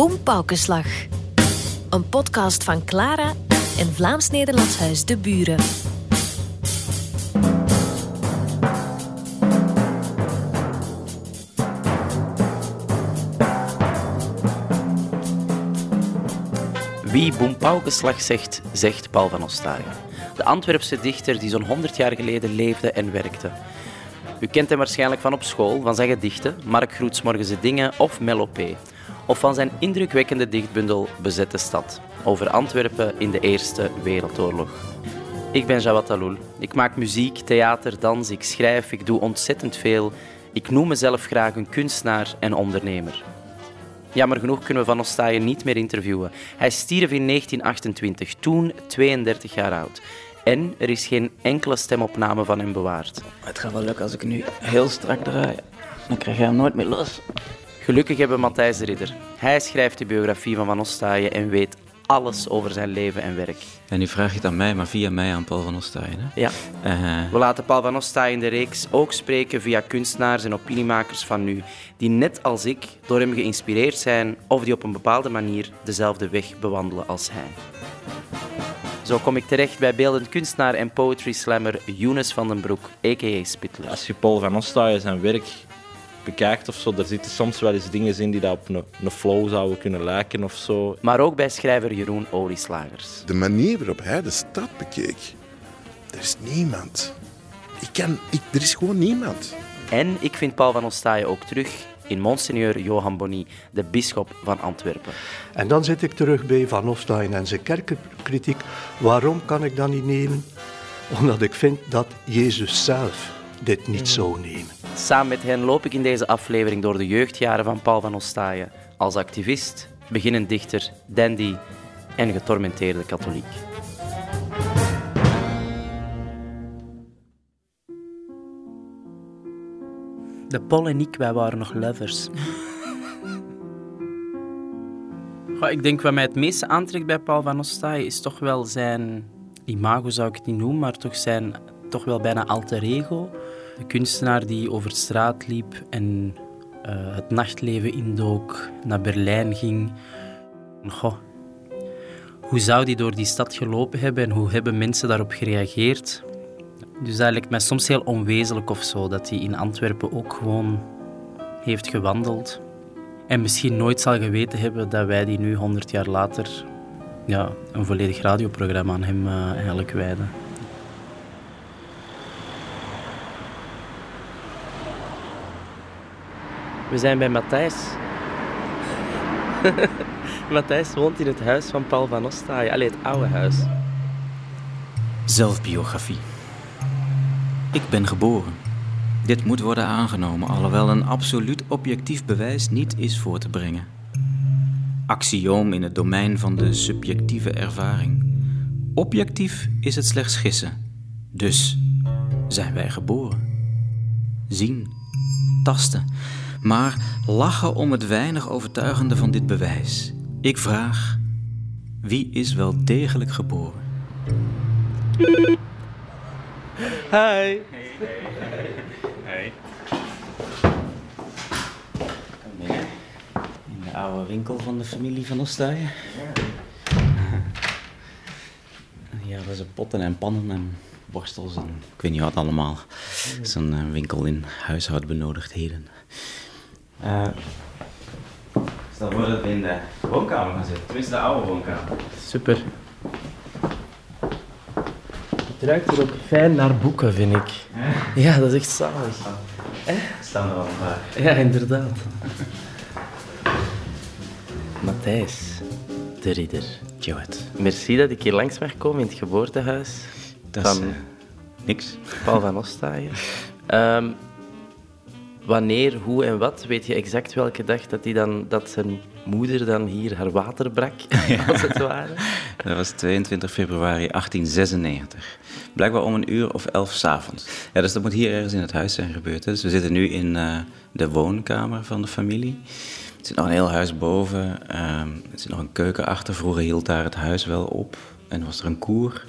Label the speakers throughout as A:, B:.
A: Boom Paukenslag. Een podcast van Clara en Vlaams-Nederlands Huis De Buren.
B: Wie Boempaukenslag zegt, zegt Paul van Ostaaien. De Antwerpse dichter die zo'n 100 jaar geleden leefde en werkte. U kent hem waarschijnlijk van op school, van zijn gedichten, Mark Groets Morgense Dingen of Melopé. Of van zijn indrukwekkende dichtbundel Bezette Stad, over Antwerpen in de Eerste Wereldoorlog. Ik ben Jawad Aloul. Ik maak muziek, theater, dans, ik schrijf, ik doe ontzettend veel. Ik noem mezelf graag een kunstenaar en ondernemer. Jammer genoeg kunnen we Van Ostaaien niet meer interviewen. Hij stierf in 1928, toen 32 jaar oud. En er is geen enkele stemopname van hem bewaard.
C: Het gaat wel lukken als ik nu heel strak draai. Dan krijg je hem nooit meer los.
B: Gelukkig hebben we Matthijs de Ridder. Hij schrijft de biografie van Van Ostaaien en weet alles over zijn leven en werk.
D: En nu vraag je het aan mij, maar via mij aan Paul van Ostaaien. Hè?
B: Ja.
D: Eh,
B: We laten Paul van Ostaaien in de reeks ook spreken via kunstenaars en opiniemakers van nu, die net als ik door hem geïnspireerd zijn of die op een bepaalde manier dezelfde weg bewandelen als hij. Zo kom ik terecht bij beeldend kunstenaar en poetry slammer Younes van den Broek, a.k.a. Spittler.
E: Als je Paul van Ostaaien zijn werk bekijkt of zo, er zitten soms wel eens dingen in die dat op een, een flow zouden kunnen lijken of zo.
B: Maar ook bij schrijver Jeroen Olieslagers.
F: De manier waarop hij de stad bekeek. Er is niemand. Ik kan, ik, er is gewoon niemand.
B: En ik vind Paul van Ostaaien ook terug in Monseigneur Johan Bonny, de bisschop van Antwerpen.
G: En dan zit ik terug bij Van Ostaaien en zijn kerkenkritiek. Waarom kan ik dat niet nemen? Omdat ik vind dat Jezus zelf dit niet zou nemen.
B: Samen met hen loop ik in deze aflevering door de jeugdjaren van Paul van Ostaaien. Als activist, beginnend dichter, dandy en getormenteerde katholiek. De Paul en ik, wij waren nog lovers. Goh, ik denk wat mij het meeste aantrekt bij Paul van Ostaaien is toch wel zijn imago, zou ik het niet noemen, maar toch zijn toch wel bijna alter ego. De kunstenaar die over straat liep en eh, het nachtleven indook, naar Berlijn ging. Goh, hoe zou die door die stad gelopen hebben en hoe hebben mensen daarop gereageerd? Dus dat lijkt mij soms heel onwezenlijk of zo, dat hij in Antwerpen ook gewoon heeft gewandeld. En misschien nooit zal geweten hebben dat wij die nu 100 jaar later ja, een volledig radioprogramma aan hem eh, eigenlijk wijden. We zijn bij Matthijs. Matthijs woont in het huis van Paul van Ostaaien. Allee, het oude huis.
D: Zelfbiografie. Ik ben geboren. Dit moet worden aangenomen, alhoewel een absoluut objectief bewijs niet is voor te brengen. Axioom in het domein van de subjectieve ervaring. Objectief is het slechts gissen. Dus zijn wij geboren. Zien, tasten, maar lachen om het weinig overtuigende van dit bewijs. Ik vraag: wie is wel degelijk geboren?
B: Hi.
D: In de oude winkel van de familie van Ostaaien. Ja, dat is potten en pannen en borstels en ik weet niet wat allemaal. Het is een eh, winkel in huishoudbenodigdheden. Eh stel voor dat we in de woonkamer gaan zitten. Tenminste, de oude woonkamer.
B: Super. Het ruikt er ook fijn naar boeken, vind ik. Ja, dat is echt zalig.
D: Staan er al een paar.
B: Ja, inderdaad. Matthijs, de ridder.
D: Joet.
B: Merci dat ik hier langs mag komen in het geboortehuis
D: Dat is
B: van
D: eh, niks.
B: Paul van Ostaaien. Ehm, wanneer, hoe en wat, weet je exact welke dag dat, die dan, dat zijn moeder dan hier haar water brak, als het ware?
D: Dat was 22 februari 1896. Blijkbaar om een uur of elf s'avonds. Ja, dus dat moet hier ergens in het huis zijn gebeurd. hè. Dus we zitten nu in eh, de woonkamer van de familie. Er zit nog een heel huis boven. ehm, er zit nog een keuken achter. Vroeger hield daar het huis wel op. En was er een koer.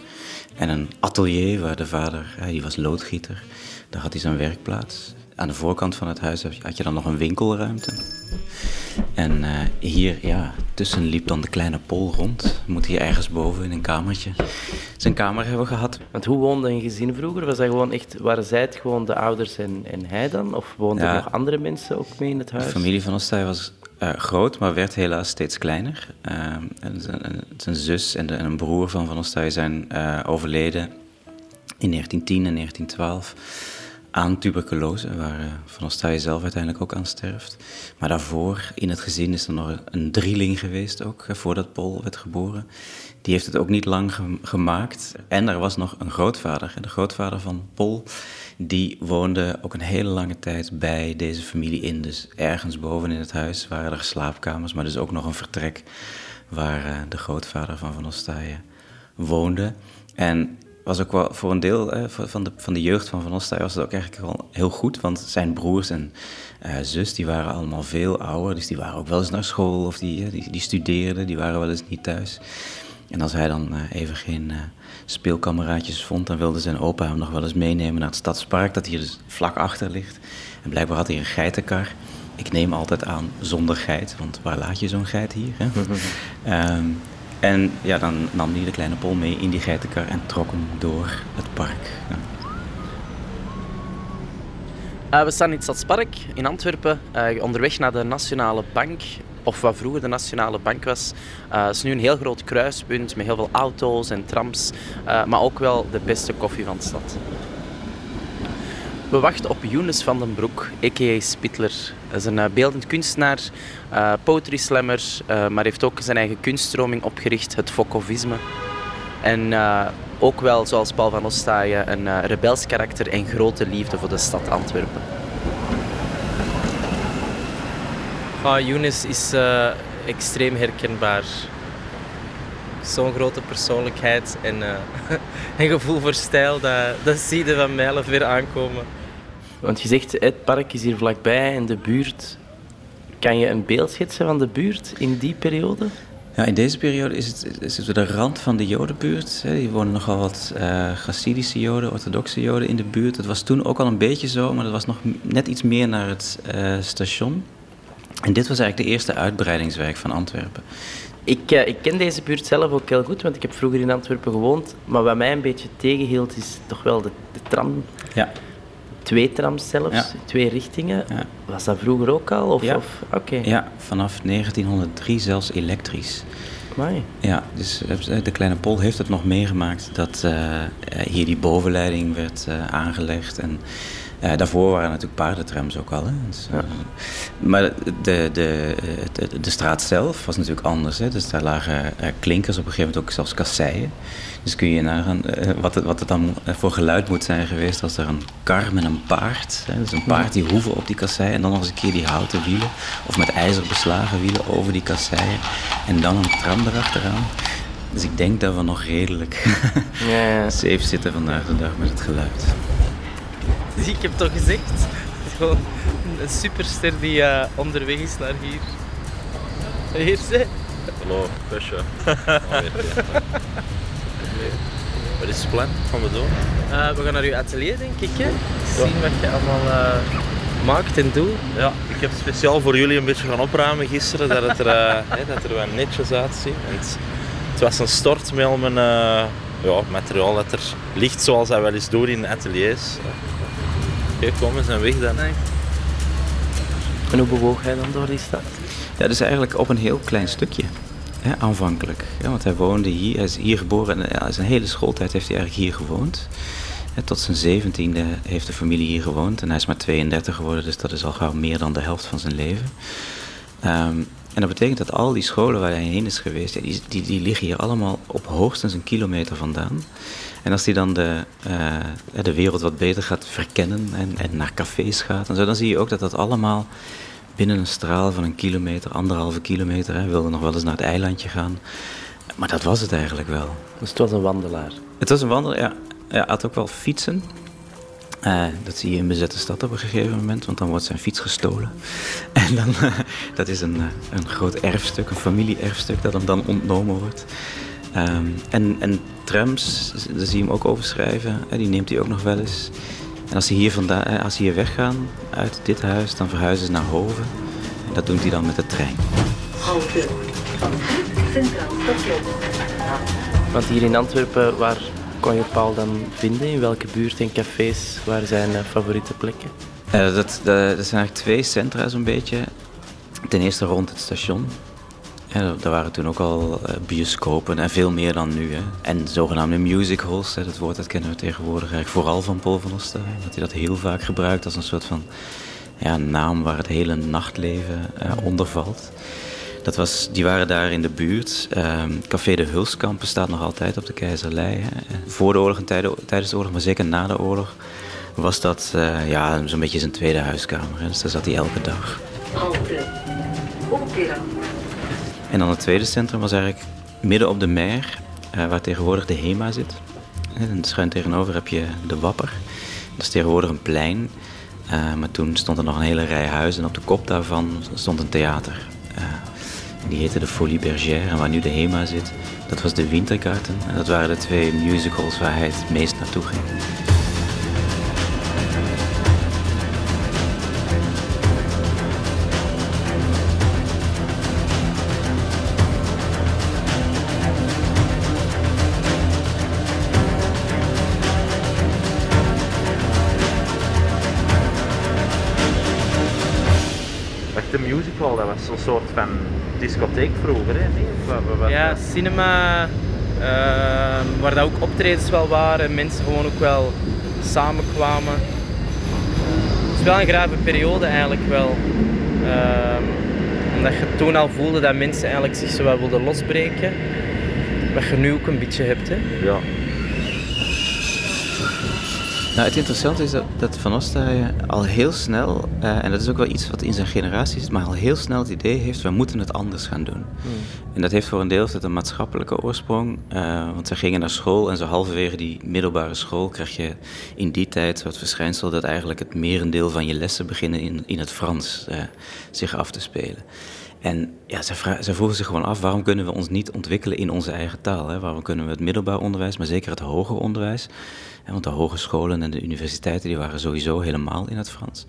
D: En een atelier waar de vader, die was loodgieter. Daar had hij zijn werkplaats. Aan de voorkant van het huis had je dan nog een winkelruimte. En eh, hier, ja, tussen liep dan de kleine Pol rond. Moet hier ergens boven in een kamertje zijn kamer hebben gehad.
B: Want hoe woonde een gezin vroeger? Was dat gewoon echt, waren zij het gewoon de ouders en, en hij dan? Of woonden er nog andere mensen ook mee in het huis?
D: De familie van Ostij was uh, groot, maar werd helaas steeds kleiner. Uh, en zijn, zijn, zus en, de, en, een broer van Van Ostij zijn uh, overleden in 1910 en 1912 aan tuberculose, waar uh, Van Ostaaije zelf uiteindelijk ook aan sterft. Maar daarvoor, in het gezin, is er nog een drieling geweest ook, voordat Paul werd geboren. Die heeft het ook niet lang gemaakt. En er was nog een grootvader. De grootvader van Paul, die woonde ook een hele lange tijd bij deze familie in. Dus ergens boven in het huis waren er slaapkamers, maar dus ook nog een vertrek waar uh, de grootvader van Van Ostaaije woonde. En was ook wel voor een deel eh, van, de, van de jeugd van Van Ostaaij was het ook eigenlijk wel heel goed. Want zijn broers en uh, zus die waren allemaal veel ouder. Dus die waren ook wel eens naar school of die, die, die studeerden. Die waren wel eens niet thuis. En als hij dan uh, even geen speelkameraadjes vond, dan wilde zijn opa hem nog wel eens meenemen naar het stadspark. Dat hier dus vlak achter ligt. En blijkbaar had hij een geitenkar. Ik neem altijd aan zonder geit, want waar laat je zo'n geit hier? Hè? um, En ja, dan nam hij de kleine Pol mee in die geitenkar en trok hem door het park. Ja.
B: Uh, we staan in het Stadspark in Antwerpen, uh, onderweg naar de Nationale Bank. Of wat vroeger de Nationale Bank was. Uh, het is nu een heel groot kruispunt met heel veel auto's en trams. maar ook wel de beste koffie van de stad. We wachten op Younes van den Broek, a.k.a. Spittler. Hij is een uh, beeldend kunstenaar, uh, poetry slammer, uh, maar heeft ook zijn eigen kunststroming opgericht, het Fokovisme. En ook wel, zoals Paul van Ostaaije, een rebels karakter en grote liefde voor de stad Antwerpen.
H: Ah, Younes is extreem herkenbaar. Zo'n grote persoonlijkheid en een gevoel voor stijl, dat, dat zie je van mijlen ver aankomen.
B: Want je zegt, het park is hier vlakbij en de buurt. Kan je een beeld schetsen van de buurt in die periode?
D: Ja, in deze periode is het, is het de rand van de Jodenbuurt. Hier wonen nogal wat uh, Chassidische Joden, orthodoxe Joden in de buurt. Dat was toen ook al een beetje zo, maar dat was nog net iets meer naar het uh, station. En dit was eigenlijk de eerste uitbreidingswijk van Antwerpen.
B: Ik, uh, ik ken deze buurt zelf ook heel goed, want ik heb vroeger in Antwerpen gewoond. Maar wat mij een beetje tegenhield, is toch wel de, de tram.
D: Ja
B: twee trams zelfs, twee richtingen. Ja. Was dat vroeger ook al? Of,
D: ja.
B: Of, okay.
D: ja, vanaf 1903 zelfs elektrisch.
B: Amai.
D: Ja, dus eh, de Kleine Pol heeft het nog meegemaakt dat uh, hier die bovenleiding werd uh, aangelegd. En uh, daarvoor waren natuurlijk paardentrams ook al. Hè. Dus, ja. Maar de, de, de, de, straat zelf was natuurlijk anders. Hè. Dus daar lagen klinkers op een gegeven moment ook zelfs kasseien. Dus kun je nagaan uh, wat, het, wat het dan voor geluid moet zijn geweest als er een kar met een paard, hè, dus een paard die hoeven op die kassei en dan nog eens een keer die houten wielen of met ijzer beslagen wielen over die kasseien en dan een tram erachteraan. Dus ik denk dat we nog redelijk ja, ja. safe zitten vandaag de dag met het geluid.
H: Dus ik heb toch gezegd, gewoon een superster die uh, onderweg is naar hier. Hier ze.
E: Hallo, kusje. Wat is het plan? Wat gaan we doen?
H: Uh, we gaan naar uw atelier, denk ik. Hè? Zien wat je allemaal uh, maakt en doet.
E: Ja, ik heb speciaal voor jullie een beetje gaan opruimen gisteren, dat het er, uh, dat er wel netjes uitziet. Het, het, was een stort met al mijn ja, materiaal dat er ligt zoals hij wel eens doet in ateliers. Oké, okay, kom eens en weg dan. Nee.
B: En hoe bewoog hij dan door die stad?
D: Ja, dus eigenlijk op een heel klein stukje aanvankelijk. Ja, want hij woonde hier, hij is hier geboren en ja, zijn hele schooltijd heeft hij eigenlijk hier gewoond. tot zijn zeventiende heeft de familie hier gewoond en hij is maar 32 geworden, dus dat is al gauw meer dan de helft van zijn leven. Um, en dat betekent dat al die scholen waar hij heen is geweest, die, die, die liggen hier allemaal op hoogstens een kilometer vandaan. En als hij dan de, uh, de wereld wat beter gaat verkennen en, en naar cafés gaat en zo, dan zie je ook dat dat allemaal binnen een straal van een kilometer, anderhalve kilometer. Hij wilde nog wel eens naar het eilandje gaan. Maar dat was het eigenlijk wel.
B: Dus het was een wandelaar?
D: Het was een wandelaar, ja. Hij had ook wel fietsen. Uh, dat zie je in bezette stad op een gegeven moment, want dan wordt zijn fiets gestolen. En dan, uh, dat is een, uh, een groot erfstuk, een familie-erfstuk dat hem dan ontnomen wordt. Um, en, en trams, daar zie je hem ook over schrijven, die neemt hij ook nog wel eens. En als ze hier, vandaan, eh, als ze hier weggaan uit dit huis, dan verhuizen ze naar Hoven. En dat doen die dan met de trein.
B: Want hier in Antwerpen, waar kon je Paul dan vinden? In welke buurt en cafés? Waar zijn eh, favoriete plekken?
D: Eh, dat, dat, dat zijn eigenlijk twee centra zo'n beetje. Ten eerste rond het station. Ja, daar waren toen ook al eh, bioscopen en veel meer dan nu. Hè. En zogenaamde music halls, hè, dat woord dat kennen we tegenwoordig eigenlijk vooral van Paul van Ostaaien. Dat hij dat heel vaak gebruikt als een soort van ja, naam waar het hele nachtleven eh, onder valt. Dat was, die waren daar in de buurt. Ehm, Café de Hulskampen staat nog altijd op de Keizerlei. Hè. Voor de oorlog en tijden- tijdens de oorlog, maar zeker na de oorlog, was dat eh, ja, zo'n beetje zijn tweede huiskamer. Hè. Dus daar zat hij elke dag. En dan het tweede centrum was eigenlijk midden op de Mer, eh, waar tegenwoordig de HEMA zit. En schuin tegenover heb je de Wapper. Dat is tegenwoordig een plein. Eh, maar toen stond er nog een hele rij huizen en op de kop daarvan stond een theater. Eh, die heette de Folie Bergère en waar nu de HEMA zit, dat was de Wintergarten. En dat waren de twee musicals waar hij het meest naartoe ging.
E: Zo'n soort van discotheek vroeger, hè? Nee?
B: Ja, cinema, ehm, waar dat ook optredens wel waren en mensen gewoon ook wel samenkwamen. Het is wel een grave periode eigenlijk wel. Ehm, omdat je toen al voelde dat mensen eigenlijk zich zo wel wilden losbreken. Wat je nu ook een beetje hebt. Hè.
E: Ja.
D: Nou, het interessante is dat, dat Van Ostaaien al heel snel, eh, en dat is ook wel iets wat in zijn generatie zit, maar al heel snel het idee heeft, we moeten het anders gaan doen. En dat heeft voor een deel een maatschappelijke oorsprong, eh, want zij gingen naar school en zo halverwege die middelbare school krijg je in die tijd het verschijnsel dat eigenlijk het merendeel van je lessen beginnen in, in het Frans eh, zich af te spelen. En ja, zij, vra- zij vroegen zich gewoon af, waarom kunnen we ons niet ontwikkelen in onze eigen taal? Hè? Waarom kunnen we het middelbaar onderwijs, maar zeker het hoger onderwijs, want de hogescholen en de universiteiten die waren sowieso helemaal in het Frans.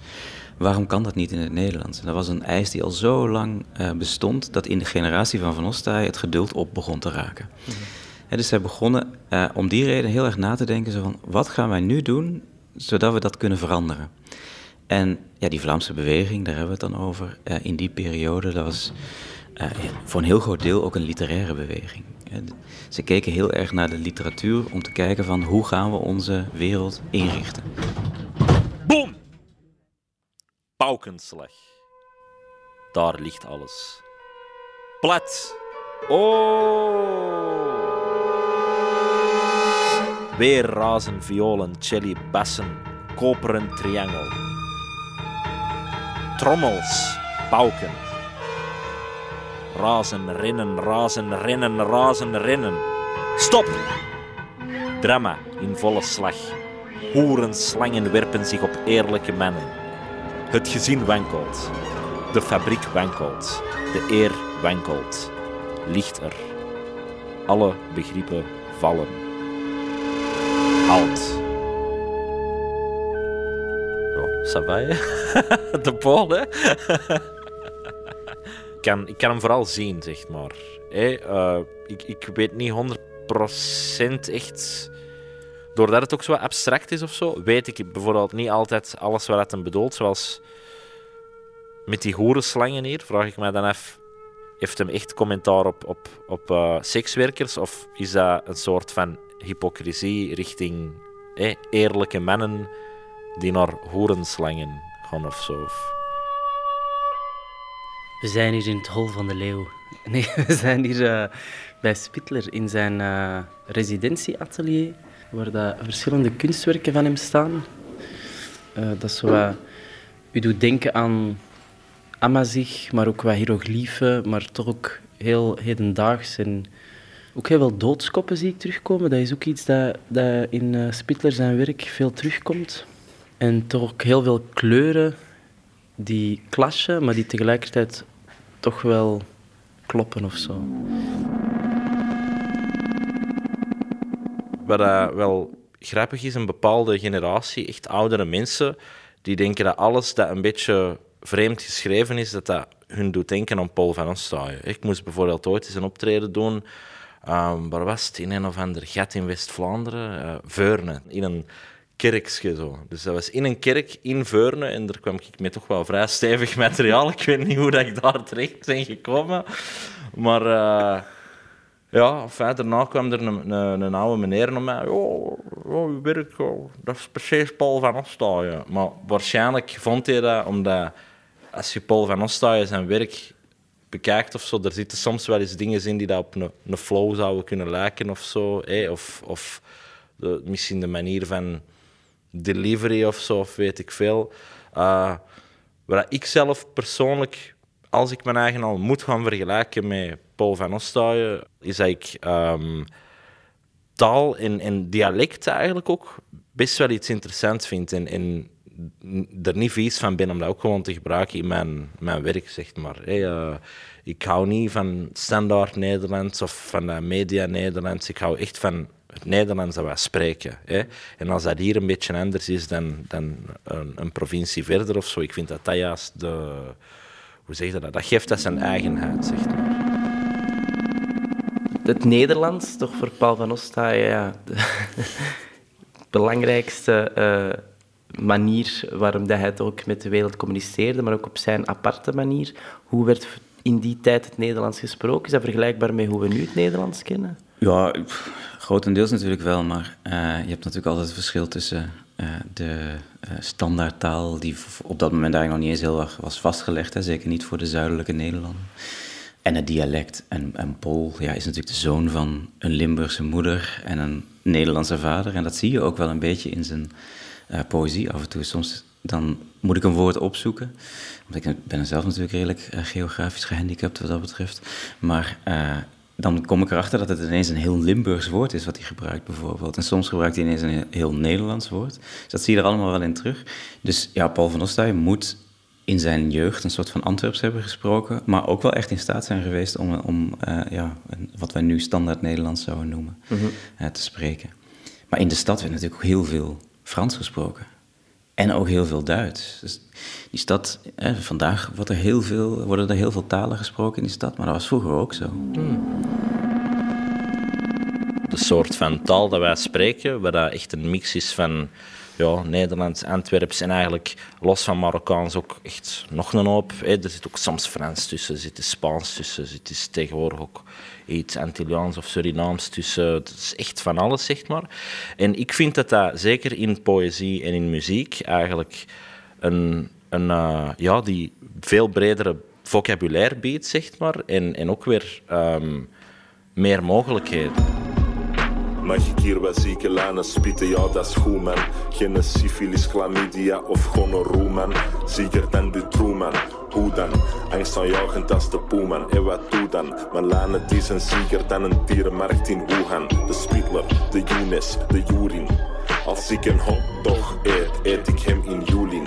D: Waarom kan dat niet in het Nederlands? En dat was een eis die al zo lang eh, bestond, dat in de generatie van Van Ostaaien het geduld op begon te raken. Hè, dus zij begonnen eh, om die reden heel erg na te denken, zo van, wat gaan wij nu doen, zodat we dat kunnen veranderen? En ja, die Vlaamse beweging, daar hebben we het dan over, eh, in die periode, dat was eh, voor een heel groot deel ook een literaire beweging. Ze keken heel erg naar de literatuur om te kijken van hoe gaan we onze wereld inrichten.
E: Boom! Paukenslag. Daar ligt alles. Plat. Oh! Weer razen violen, celli, bassen, koperen triangel. Trommels, pauken. Razen, rennen, razen, rennen, razen, rennen. Stop! Drama in volle slag. Hoerenslangen werpen zich op eerlijke mannen. Het gezin wankelt. De fabriek wankelt. De eer wankelt. Ligt er. Alle begrippen vallen. Halt. Ja, ça? De Paul, hè? kan, ik kan hem vooral zien, zeg maar. Eh, ik, ik weet niet 100% echt doordat het ook zo abstract is of zo, weet ik bijvoorbeeld niet altijd alles wat het hem bedoelt. Zoals met die hoerenslangen hier, vraag ik mij dan af, heeft hem echt commentaar op, op, op eh, sekswerkers? Of is dat een soort van hypocrisie richting eerlijke mannen die naar hoerenslangen gaan of zo? Of-
B: We zijn hier in het Hol van de Leeuw. Nee, we zijn hier eh, bij Spittler in zijn eh, residentieatelier, waar dat verschillende kunstwerken van hem staan. Eh, dat is wat, u doet denken aan Amazigh, maar ook wat hieroglyphen, maar toch ook heel hedendaags. En ook heel veel doodskoppen zie ik terugkomen. Dat is ook iets dat, dat in Spittler zijn werk veel terugkomt. En toch ook heel veel kleuren die clashen, maar die tegelijkertijd toch wel kloppen of zo.
E: Wat wel grappig is, een bepaalde generatie, echt oudere mensen, die denken dat alles dat een beetje vreemd geschreven is, dat dat hun doet denken aan Paul van Ostaaien. Ik moest bijvoorbeeld ooit eens een optreden doen, um, waar was het? In een of ander gat in West-Vlaanderen, uh, Veurne, in een kerkje zo. Dus dat was in een kerk in Veurne en daar kwam ik met toch wel vrij stevig materiaal. Ik weet niet hoe dat ik daar terecht ben gekomen, maar... Uh, ja, enfin, daarna kwam er een, een, een, oude meneer naar mij. Oh, oh uw werk, dat is precies Paul van Ostaaien. Maar waarschijnlijk vond hij dat omdat als je Paul van Ostaaien zijn werk bekijkt of zo, er zitten soms wel eens dingen in die dat op een, een flow zouden kunnen lijken of zo. Of, of de, misschien de manier van delivery of zo, of weet ik veel. Uh, waar ik zelf persoonlijk, als ik mijn eigen al moet gaan vergelijken met Paul van Ostaaien, is dat ik um, taal en, en dialect eigenlijk ook best wel iets interessants vind. En, er niet vies van ben om dat ook gewoon te gebruiken in mijn, mijn werk, zeg maar. Uh, ik hou niet van standaard Nederlands of van media Nederlands. Ik hou echt van het Nederlands dat wij spreken. Hè. En als dat hier een beetje anders is dan, dan een, een, provincie verder of zo, ik vind dat dat juist de... Hoe zeg je dat? Dat geeft dat zijn eigenheid, zeg maar.
H: Het Nederlands, toch voor Paul van ja, de belangrijkste uh, manier waarom dat hij het ook met de wereld communiceerde, maar ook op zijn aparte manier. Hoe werd in die tijd het Nederlands gesproken? Is dat vergelijkbaar met hoe we nu het Nederlands kennen?
D: Ja, grotendeels natuurlijk wel, maar uh, je hebt natuurlijk altijd het verschil tussen uh, de uh, standaardtaal, die op dat moment eigenlijk nog niet eens heel erg was vastgelegd, hè, zeker niet voor de zuidelijke Nederlanden. En het dialect. En, en Paul ja, is natuurlijk de zoon van een Limburgse moeder en een Nederlandse vader. En dat zie je ook wel een beetje in zijn poëzie af en toe. Soms dan moet ik een woord opzoeken. Want ik ben zelf natuurlijk redelijk geografisch gehandicapt wat dat betreft. Maar dan kom ik erachter dat het ineens een heel Limburgs woord is wat hij gebruikt, bijvoorbeeld. En soms gebruikt hij ineens een heel Nederlands woord. Dus dat zie je er allemaal wel in terug. Dus ja, Paul van Ostaaij moet in zijn jeugd een soort van Antwerps hebben gesproken, maar ook wel echt in staat zijn geweest om, om uh, ja, wat wij nu standaard Nederlands zouden noemen, mm -hmm. te spreken. Maar in de stad werd natuurlijk ook heel veel Frans gesproken. En ook heel veel Duits. Dus die stad, vandaag wordt er heel veel, worden er heel veel talen gesproken in die stad, maar dat was vroeger ook zo. Hmm.
E: De soort van taal dat wij spreken, waar dat echt een mix is van ja, Nederlands, Antwerps en eigenlijk los van Marokkaans ook echt nog een hoop. Er zit ook soms Frans tussen, er zit Spaans tussen, er zit tegenwoordig ook iets Antilliaans of Surinaams tussen. Het is echt van alles, zeg maar. En ik vind dat dat zeker in poëzie en in muziek eigenlijk een, een uh, ja, die veel bredere vocabulaire biedt, zeg maar. En, en ook weer um, meer mogelijkheden.
I: Mag ik hier wat zieke lijnen spitten? Ja, dat is goed, man. Geen syfilis, chlamydia of gonorroe, man. Dan de true, man. Hoe dan? Angstaanjagend als de poeman. En wat doe dan? Mijn lijnen die zijn zieker dan een dierenmarkt in Wuhan. De Spitler, de Younes, de Jurin. Als ik een hotdog eet, eet ik hem in Julin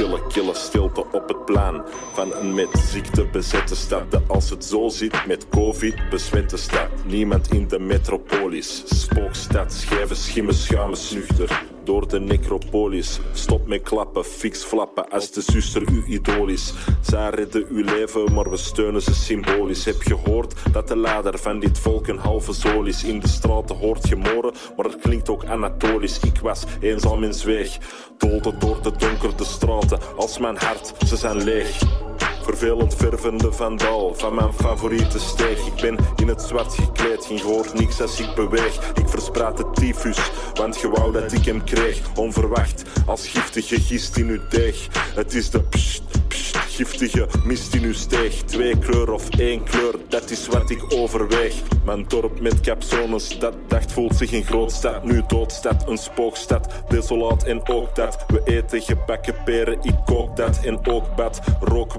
I: chille, kille stilte op het plan van een met ziekte bezette stad. Als het zo zit met covid besmette stad. Niemand in de metropolis. Spookstad, schijven, schimmen, schuimen, snuchter. Door de necropolis. Stop met klappen, fix flappen als de zuster uw idool is. Zij redden uw leven, maar we steunen ze symbolisch. Heb gehoord dat de leider van dit volk een halve zool is. In de straten hoort je moren, maar het klinkt ook anatolisch. Ik was eenzaam in zweeg, doolde door de donkere straten. Als mijn hart, ze zijn leeg. Vervelend vervende vandaal van mijn favoriete steeg. Ik ben in het zwart gekleed, geen hoor niks als ik beweeg. Ik verspraat de tyfus, want je wou dat ik hem kreeg. Onverwacht, als giftige gist in uw deeg. Het is de pst, pst, giftige mist in uw steeg. Twee kleur of één kleur, dat is wat ik overweeg. Mijn dorp met capsones, dat dacht voelt zich een grootstad. Nu doodstad, een spookstad, desolaat en ook dat. We eten gebakken peren, ik kook dat en ook bad. Rook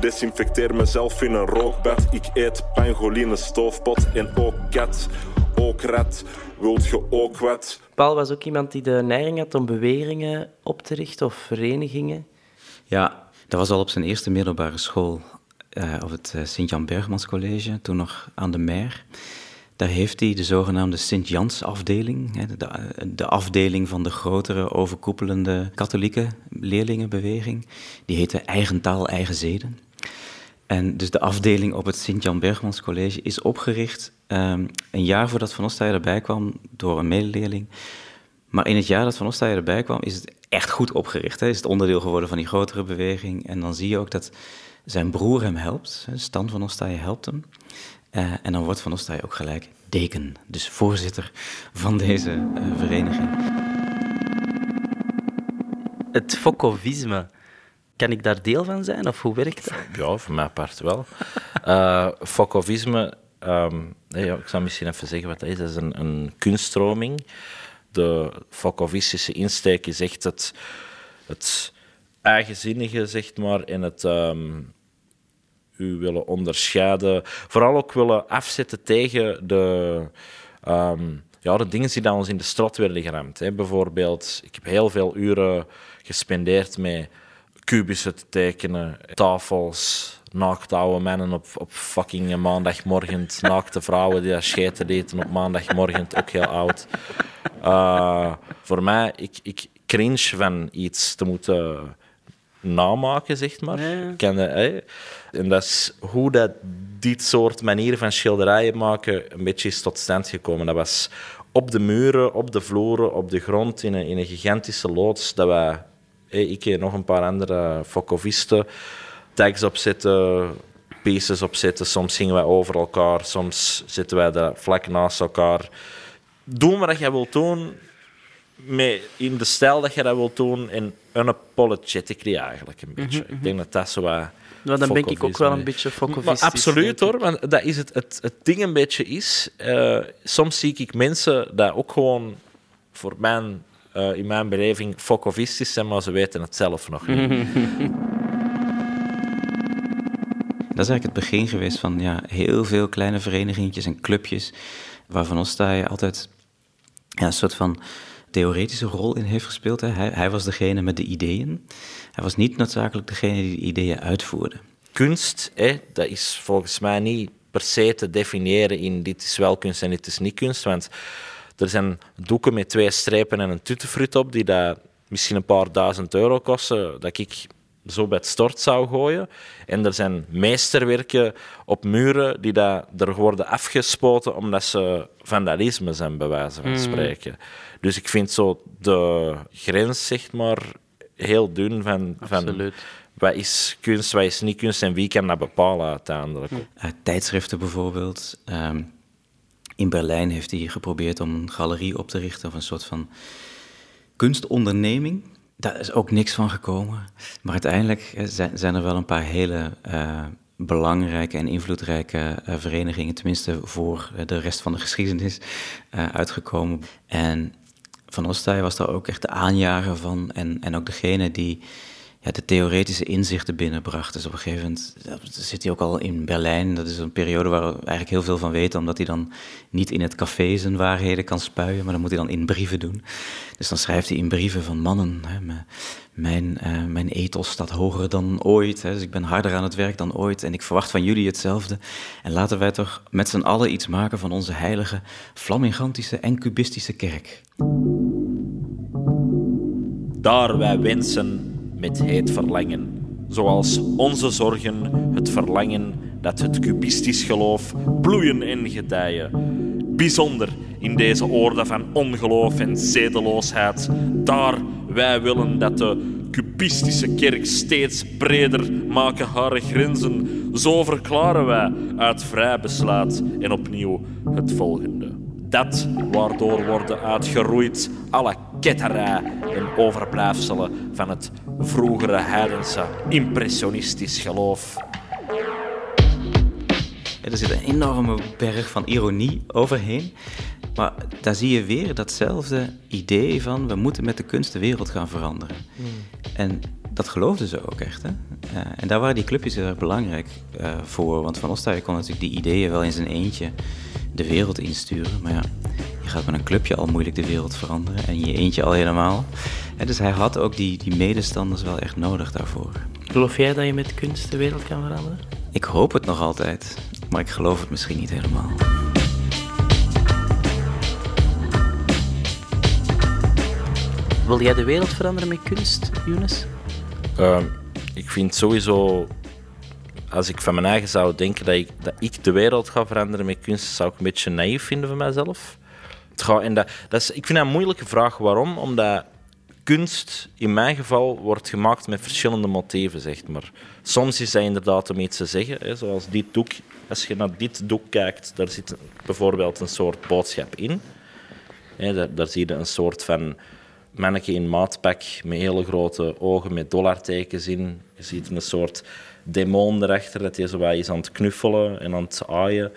I: desinfecteer mezelf in een rookbad. Ik eet pangoline, stoofpot en ook kat. Ook rat, wilt je ook wat?
H: Paul was ook iemand die de neiging had om beweringen op te richten of verenigingen.
D: Ja, dat was al op zijn eerste middelbare school, uh, op het uh, Sint-Jan Bergmans College, toen nog aan de Meer. Daar heeft hij de zogenaamde Sint-Jans-afdeling, de, de afdeling van de grotere overkoepelende katholieke leerlingenbeweging. Die heette Eigen Taal, Eigen Zeden. En dus de afdeling op het Sint-Jan Bergmans College is opgericht um, een jaar voordat Van Ostaaien erbij kwam door een medeleerling. Maar in het jaar dat Van Ostaaien erbij kwam, is het echt goed opgericht. Hè? Is het onderdeel geworden van die grotere beweging. En dan zie je ook dat zijn broer hem helpt. Stan van Ostaaien helpt hem. Uh, en dan wordt Van Ostaaien ook gelijk deken, dus voorzitter van deze uh, vereniging.
B: Het fokovisme, kan ik daar deel van zijn of hoe werkt dat?
E: Ja, voor mijn part wel. uh, fokovisme, um, ja, ik zal misschien even zeggen wat dat is. Dat is een, een kunststroming. De fokovistische insteek is echt het, het eigenzinnige, zeg maar, en het um, u willen onderscheiden. Vooral ook willen afzetten tegen de, um, ja, de dingen die ons in de strot werden geramd. Hè. Bijvoorbeeld, ik heb heel veel uren gespendeerd met kubussen te tekenen, tafels, naakte oude mannen op, op fucking maandagmorgen, naakte vrouwen die daar scheten eten op maandagmorgen, ook heel oud. Uh, voor mij, ik, ik cringe van iets te moeten namaken, zeg maar. Ja. Ken? En dat is hoe dat dit soort manieren van schilderijen maken een beetje is tot stand gekomen. Dat was op de muren, op de vloeren, op de grond, in een, in een gigantische loods, dat wij, ik en nog een paar andere focovisten, tags opzetten, pieces opzetten. Soms zingen wij over elkaar, soms zitten wij daar vlak naast elkaar. Doe wat jij wilt doen, met, in de stijl dat je dat wilt doen, en unapologetically eigenlijk een beetje. Ik denk dat dat zo wat...
B: Maar dan ben ik ook wel een beetje focovistisch.
E: Absoluut hoor, want dat is het, het, het ding een beetje is. Uh, soms zie ik mensen dat ook gewoon voor mijn, uh, in mijn beleving focovistisch zijn, maar ze weten het zelf nog niet.
D: Dat is eigenlijk het begin geweest van ja, heel veel kleine verenigingjes en clubjes, waarvan Ostaaij altijd ja, een soort van theoretische rol in heeft gespeeld. Hè. Hij, hij, was degene met de ideeën. Hij was niet noodzakelijk degene die de ideeën uitvoerde.
E: Kunst, hè, dat is volgens mij niet per se te definiëren in dit is wel kunst en dit is niet kunst. Want er zijn doeken met twee strepen en een tuttenfruit op die dat misschien een paar duizend euro kosten, dat ik zo bij het stort zou gooien. En er zijn meesterwerken op muren die daar er worden afgespoten omdat ze vandalisme zijn, bij wijze van mm. spreken. Dus ik vind zo de grens, zeg maar, heel dun van, van wat is kunst, wat is niet kunst en wie kan dat bepalen uiteindelijk.
D: Uh, tijdschriften bijvoorbeeld. Ehm, in Berlijn heeft hij geprobeerd om een galerie op te richten of een soort van kunstonderneming. Daar is ook niks van gekomen. Maar uiteindelijk eh, zijn er wel een paar hele uh, belangrijke en invloedrijke uh, verenigingen, tenminste voor de rest van de geschiedenis, uitgekomen. En Van Ostaaij was daar ook echt de aanjager van en, en ook degene die ja, de theoretische inzichten binnenbracht. Dus op een gegeven moment zit hij ook al in Berlijn. Dat is een periode waar we eigenlijk heel veel van weten, omdat hij dan niet in het café zijn waarheden kan spuien, maar dan moet hij dan in brieven doen. Dus dan schrijft hij in brieven van mannen, hè, mijn, uh, mijn ethos staat hoger dan ooit, hè, dus ik ben harder aan het werk dan ooit en ik verwacht van jullie hetzelfde. En laten wij toch met z'n allen iets maken van onze heilige, flamingantische en cubistische kerk.
E: Daar wij wensen met heet verlangen. Zoals onze zorgen het verlangen dat het cubistisch geloof bloeien en gedijen. Bijzonder in deze oorde van ongeloof en zedeloosheid. Daar wij willen dat de cubistische kerk steeds breder maken haar grenzen. Zo verklaren wij uit vrij besluit en opnieuw het volgende. Dat waardoor worden uitgeroeid alle ketterij en overblijfselen van het vroegere heidense impressionistisch geloof.
D: er zit een enorme berg van ironie overheen. Maar daar zie je weer datzelfde idee van we moeten met de kunst de wereld gaan veranderen. Hmm. En dat geloofden ze ook echt. Hè? Uh, en daar waren die clubjes heel erg belangrijk uh, voor. Want Van Ostaaien kon natuurlijk die ideeën wel in zijn eentje de wereld insturen. Maar ja, je gaat met een clubje al moeilijk de wereld veranderen en je eentje al helemaal. En dus hij had ook die, die medestanders wel echt nodig daarvoor.
B: Geloof jij dat je met kunst de wereld kan veranderen?
D: Ik hoop het nog altijd, maar ik geloof het misschien niet helemaal.
B: Wil jij de wereld veranderen met kunst, Younes?
E: Ehm, ik vind sowieso, als ik van mijn eigen zou denken dat ik, dat ik de wereld ga veranderen met kunst, zou ik een beetje naïef vinden van mijzelf. Het gaat, en dat, dat is, ik vind dat een moeilijke vraag. Waarom? Omdat kunst in mijn geval wordt gemaakt met verschillende motieven, zeg maar. Soms is dat inderdaad om iets te zeggen, hè, zoals dit doek. Als je naar dit doek kijkt, daar zit bijvoorbeeld een soort boodschap in. Daar, daar zie je een soort van manneke in maatpak met hele grote ogen met dollartekens in. Je ziet een soort demon erachter, dat hij zo wat is aan het knuffelen en aan het aaien.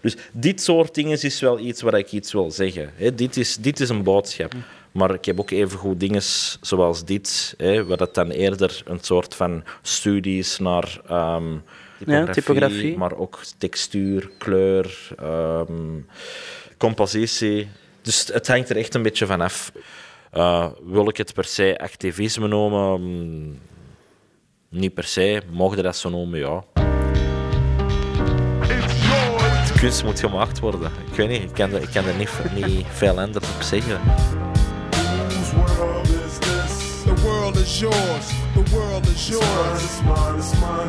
E: Dus dit soort dingen is wel iets waar ik iets wil zeggen. Dit, is, dit is een boodschap. Maar ik heb ook evengoed dingen zoals dit, hè, waar dat dan eerder een soort van studies naar ehm, typografie,
B: typografie.
E: maar ook textuur, kleur, ehm, compositie. Dus het hangt er echt een beetje van af. Uh, wil ik het per se activisme noemen? Mm, niet per se. Mogen dat zo noemen? Ja. De kunst moet gemaakt worden. Ik weet niet, ik kan er, ik kan er niet, niet veel anders op zeggen.
J: Whose world is this? The world is yours. The world is yours. It's mine, it's mine,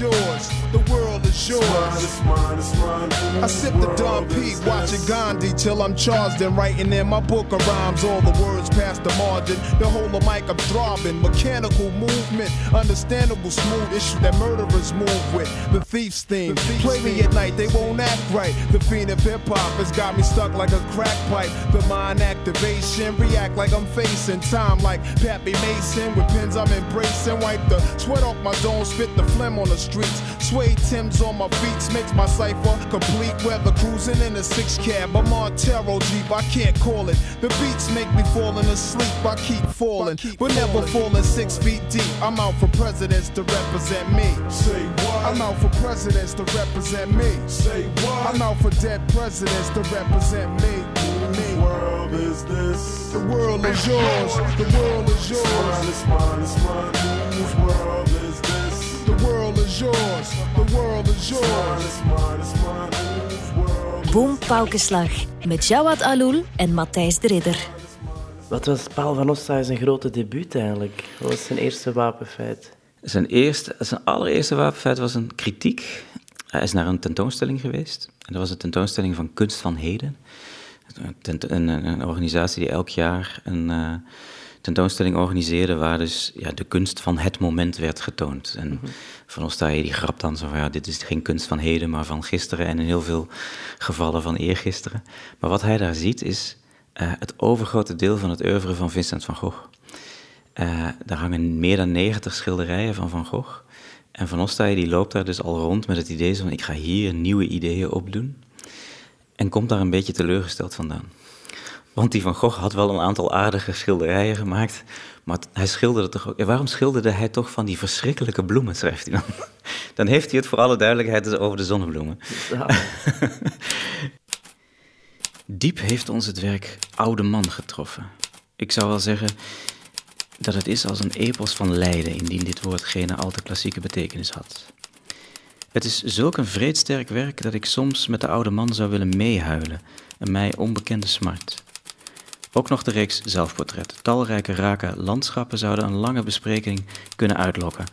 J: yours. The world is yours. It's mine, it's mine, it's mine. I sip the Don P, watching Gandhi till I'm charged and writing in my book of rhymes. All the words past the margin. The whole of mic I'm throbbing. Mechanical movement, understandable smooth issue that murderers move with. The thief's theme. Play me at night, they won't act right. The fiend of hip hop has got me stuck like a crack pipe. The mind activation, react like I'm facing time like Pappy Mason. With pins I'm embracing. Wipe the sweat off my dome, spit the phlegm on the streets. Sway Tim's on my beats, makes my cipher complete. Weather cruising in a six cab. I'm on Tarot Jeep, I can't call it. The beats make me falling asleep. I keep falling, but never falling six feet deep. I'm out for presidents to represent me. Say what? I'm out for presidents to represent me. Say what? I'm out for dead presidents to represent me. World is this? The world is yours. The world is yours. It's mine, it's mine, it's mine. Whose world is? The world is yours. The world is yours.
A: Boom Paukenslag met Jawad Aloul en Matthijs de Ridder.
B: Wat was Paul van Ostaaij zijn grote debuut eigenlijk? Wat was zijn eerste wapenfeit?
D: Zijn, eerste, zijn allereerste wapenfeit was een kritiek. Hij is naar een tentoonstelling geweest. En dat was een tentoonstelling van Kunst van Heden. Een, een, een organisatie die elk jaar een uh, tentoonstelling organiseerde waar dus ja, de kunst van het moment werd getoond. En Van Ostaaij die grapt dan zo van ja, dit is geen kunst van heden, maar van gisteren en in heel veel gevallen van eergisteren. Maar wat hij daar ziet is uh, het overgrote deel van het oeuvre van Vincent van Gogh. Uh, daar hangen meer dan 90 schilderijen van Van Gogh. En Van Ostaaij die loopt daar dus al rond met het idee van ik ga hier nieuwe ideeën opdoen. En komt daar een beetje teleurgesteld vandaan. Want die Van Gogh had wel een aantal aardige schilderijen gemaakt. Maar hij schilderde toch ook. Waarom schilderde hij toch van die verschrikkelijke bloemen, schrijft hij dan? Dan heeft hij het voor alle duidelijkheid dus over de zonnebloemen. Ja. Diep heeft ons het werk Oude Man getroffen. Ik zou wel zeggen dat het is als een epos van lijden, indien dit woord geen al te klassieke betekenis had. Het is zulk een vreedsterk werk dat ik soms met de oude man zou willen meehuilen, een mij onbekende smart. Ook nog de reeks zelfportret. Talrijke rake landschappen zouden een lange bespreking kunnen uitlokken.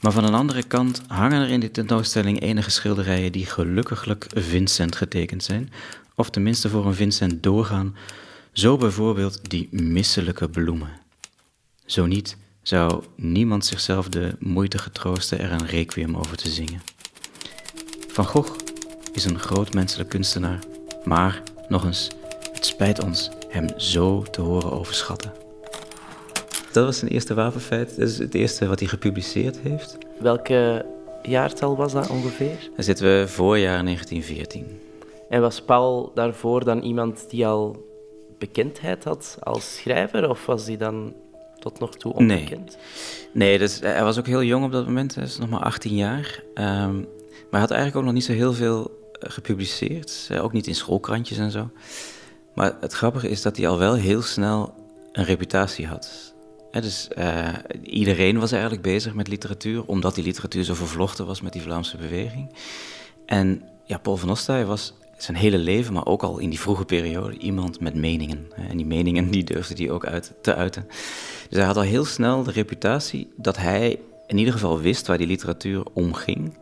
D: Maar van een andere kant hangen er in de tentoonstelling enige schilderijen die gelukkiglijk Vincent getekend zijn, of tenminste voor een Vincent doorgaan, zo bijvoorbeeld die misselijke bloemen. Zo niet, zou niemand zichzelf de moeite getroosten er een requiem over te zingen. Van Gogh is een groot menselijk kunstenaar, maar, nog eens, het spijt ons hem zo te horen overschatten. Dat was zijn eerste wapenfeit, dat is het eerste wat hij gepubliceerd heeft.
B: Welke jaartal was dat ongeveer?
D: Dan zitten we voorjaar 1914.
B: En was Paul daarvoor dan iemand die al bekendheid had als schrijver, of was hij dan tot nog toe onbekend?
D: Nee, nee dus, hij was ook heel jong op dat moment, hij is nog maar 18 jaar. Um, maar hij had eigenlijk ook nog niet zo heel veel gepubliceerd, ook niet in schoolkrantjes en zo. Maar het grappige is dat hij al wel heel snel een reputatie had. Dus eh, iedereen was eigenlijk bezig met literatuur, omdat die literatuur zo vervlochten was met die Vlaamse beweging. En ja, Paul van Ostaaij was zijn hele leven, maar ook al in die vroege periode, iemand met meningen. En die meningen die durfde hij ook uit, te uiten. Dus hij had al heel snel de reputatie dat hij in ieder geval wist waar die literatuur om ging.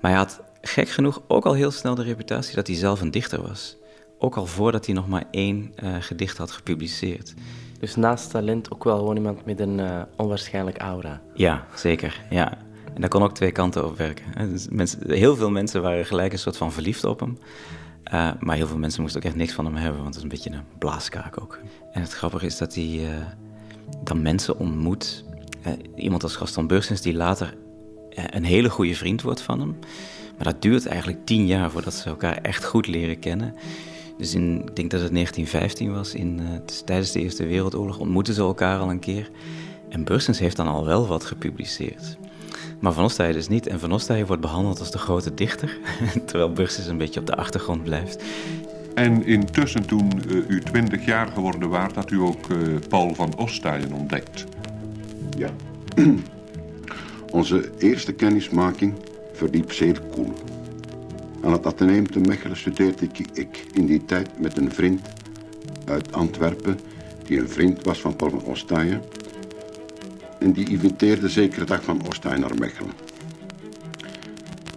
D: Maar hij had gek genoeg ook al heel snel de reputatie dat hij zelf een dichter was. Ook al voordat hij nog maar één eh, gedicht had gepubliceerd.
H: Dus naast talent ook wel gewoon iemand met een eh, onwaarschijnlijk aura.
D: Ja, zeker. Ja. En daar kon ook twee kanten op werken. Dus mensen, heel veel mensen waren gelijk een soort van verliefd op hem. Eh, maar heel veel mensen moesten ook echt niks van hem hebben, want het is een beetje een blaaskaak ook. En het grappige is dat hij dan mensen ontmoet. Iemand als Gaston Bursens, die later een hele goede vriend wordt van hem. Maar dat duurt eigenlijk tien jaar voordat ze elkaar echt goed leren kennen. Dus in, ik denk dat het 1915 was, in, eh, dus tijdens de Eerste Wereldoorlog ontmoeten ze elkaar al een keer. En Bursens heeft dan al wel wat gepubliceerd. Maar Van Ostaaij dus niet. En Van Ostaaij wordt behandeld als de grote dichter, terwijl Bursens een beetje op de achtergrond blijft.
K: En intussen, toen eh, u twintig jaar geworden waart, had u ook eh, Paul van Ostaaien ontdekt.
L: Ja. Onze eerste kennismaking verliep zeer koel. Aan het Atheneum te Mechelen studeerde ik, ik in die tijd met een vriend uit Antwerpen, die een vriend was van Paul van Ostaaien. En die inviteerde zekere dag van Ostaaien naar Mechelen.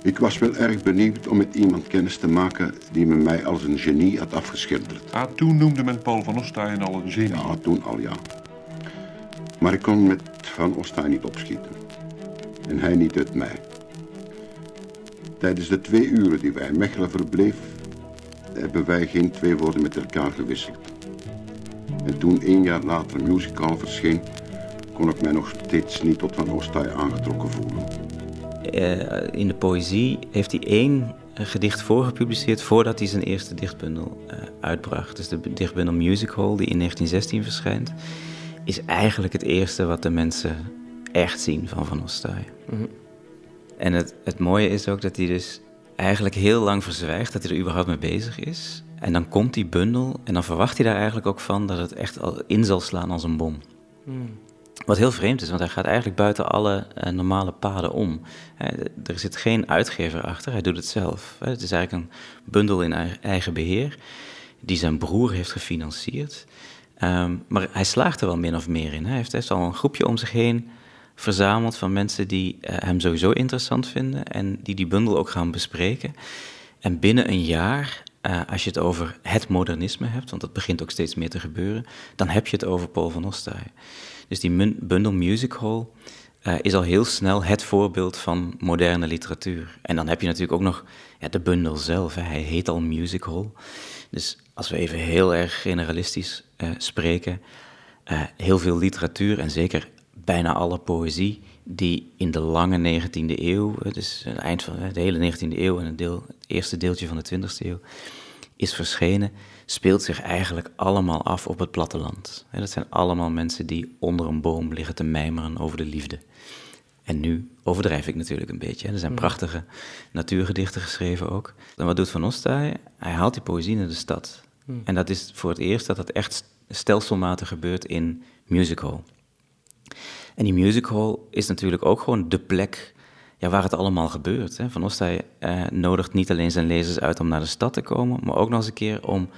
L: Ik was wel erg benieuwd om met iemand kennis te maken die me mij als een genie had afgeschilderd.
K: Ah, toen noemde men Paul van Ostaaien al een genie.
L: Ja, toen al ja. Maar ik kon met Van Ostaaien niet opschieten. En hij niet uit mij. Tijdens de twee uren die wij in Mechelen verbleef, hebben wij geen twee woorden met elkaar gewisseld. En toen één jaar later een musical verscheen, kon ik mij nog steeds niet tot Van Ostaaien aangetrokken voelen.
D: Eh, in de poëzie heeft hij één gedicht voorgepubliceerd voordat hij zijn eerste dichtbundel eh, uitbracht. Dus de dichtbundel Music Hall, die in 1916 verschijnt, is eigenlijk het eerste wat de mensen echt zien van Van Ostaaien.
H: Mhm.
D: En het, het mooie is ook dat hij dus eigenlijk heel lang verzwijgt dat hij er überhaupt mee bezig is. En dan komt die bundel en dan verwacht hij daar eigenlijk ook van dat het echt al in zal slaan als een bom.
H: Hmm.
D: Wat heel vreemd is, want hij gaat eigenlijk buiten alle eh, normale paden om. Hè, er zit geen uitgever achter, hij doet het zelf. Hè. Het is eigenlijk een bundel in ei- eigen beheer, die zijn broer heeft gefinancierd. Ehm, maar hij slaagt er wel min of meer in. Hij heeft, hij heeft al een groepje om zich heen verzameld van mensen die eh, hem sowieso interessant vinden en die die bundel ook gaan bespreken. En binnen een jaar, eh, als je het over het modernisme hebt, want dat begint ook steeds meer te gebeuren, dan heb je het over Paul van Ostaaien. Dus die bundel Music Hall eh, is al heel snel het voorbeeld van moderne literatuur. En dan heb je natuurlijk ook nog ja, de bundel zelf. Hij heet al Music Hall. Dus als we even heel erg generalistisch spreken, heel veel literatuur en zeker bijna alle poëzie die in de lange 19e eeuw, dus het eind van de hele 19e eeuw en een deel, het eerste deeltje van de 20e eeuw, is verschenen, speelt zich eigenlijk allemaal af op het platteland. Dat zijn allemaal mensen die onder een boom liggen te mijmeren over de liefde. En nu overdrijf ik natuurlijk een beetje. Er zijn
H: Mm.
D: prachtige natuurgedichten geschreven ook. En wat doet Van Ostaaij? Hij haalt die poëzie naar de stad.
H: Mm.
D: En dat is voor het eerst dat dat echt stelselmatig gebeurt in musical. En die musical is natuurlijk ook gewoon de plek ja, waar het allemaal gebeurt. Hè. Van Ostaaij eh, nodigt niet alleen zijn lezers uit om naar de stad te komen, maar ook nog eens een keer om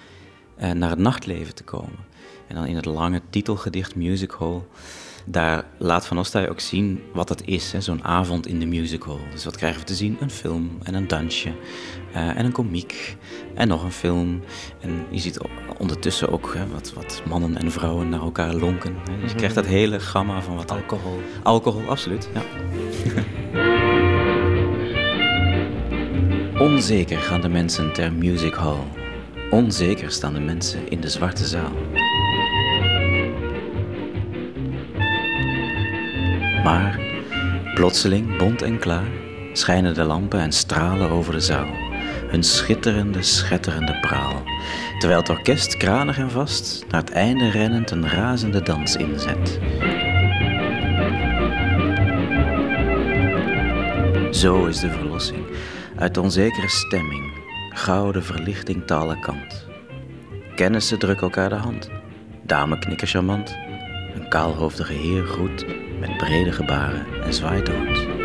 D: eh, naar het nachtleven te komen. En dan in het lange titelgedicht Music Hall, daar laat Van Ostaaij ook zien wat het is, hè, zo'n avond in de music hall. Dus wat krijgen we te zien? Een film en een dansje eh, en een komiek en nog een film. En je ziet ondertussen ook hè, wat, wat mannen en vrouwen naar elkaar lonken. Hè. Dus je krijgt dat hele gamma van wat...
H: Alcohol.
D: Alcohol, absoluut, ja. Onzeker gaan de mensen ter music hall. Onzeker staan de mensen in de zwarte zaal. Maar plotseling, bont en klaar, schijnen de lampen en stralen over de zaal. Hun schitterende, schetterende praal. Terwijl het orkest kranig en vast naar het einde rennend een razende dans inzet. Zo is de verlossing uit onzekere stemming, gouden verlichting te alle kant. Kennissen drukken elkaar de hand, dame knikken charmant. Een kaalhoofdige heer groet met brede gebaren en zwaaitoons.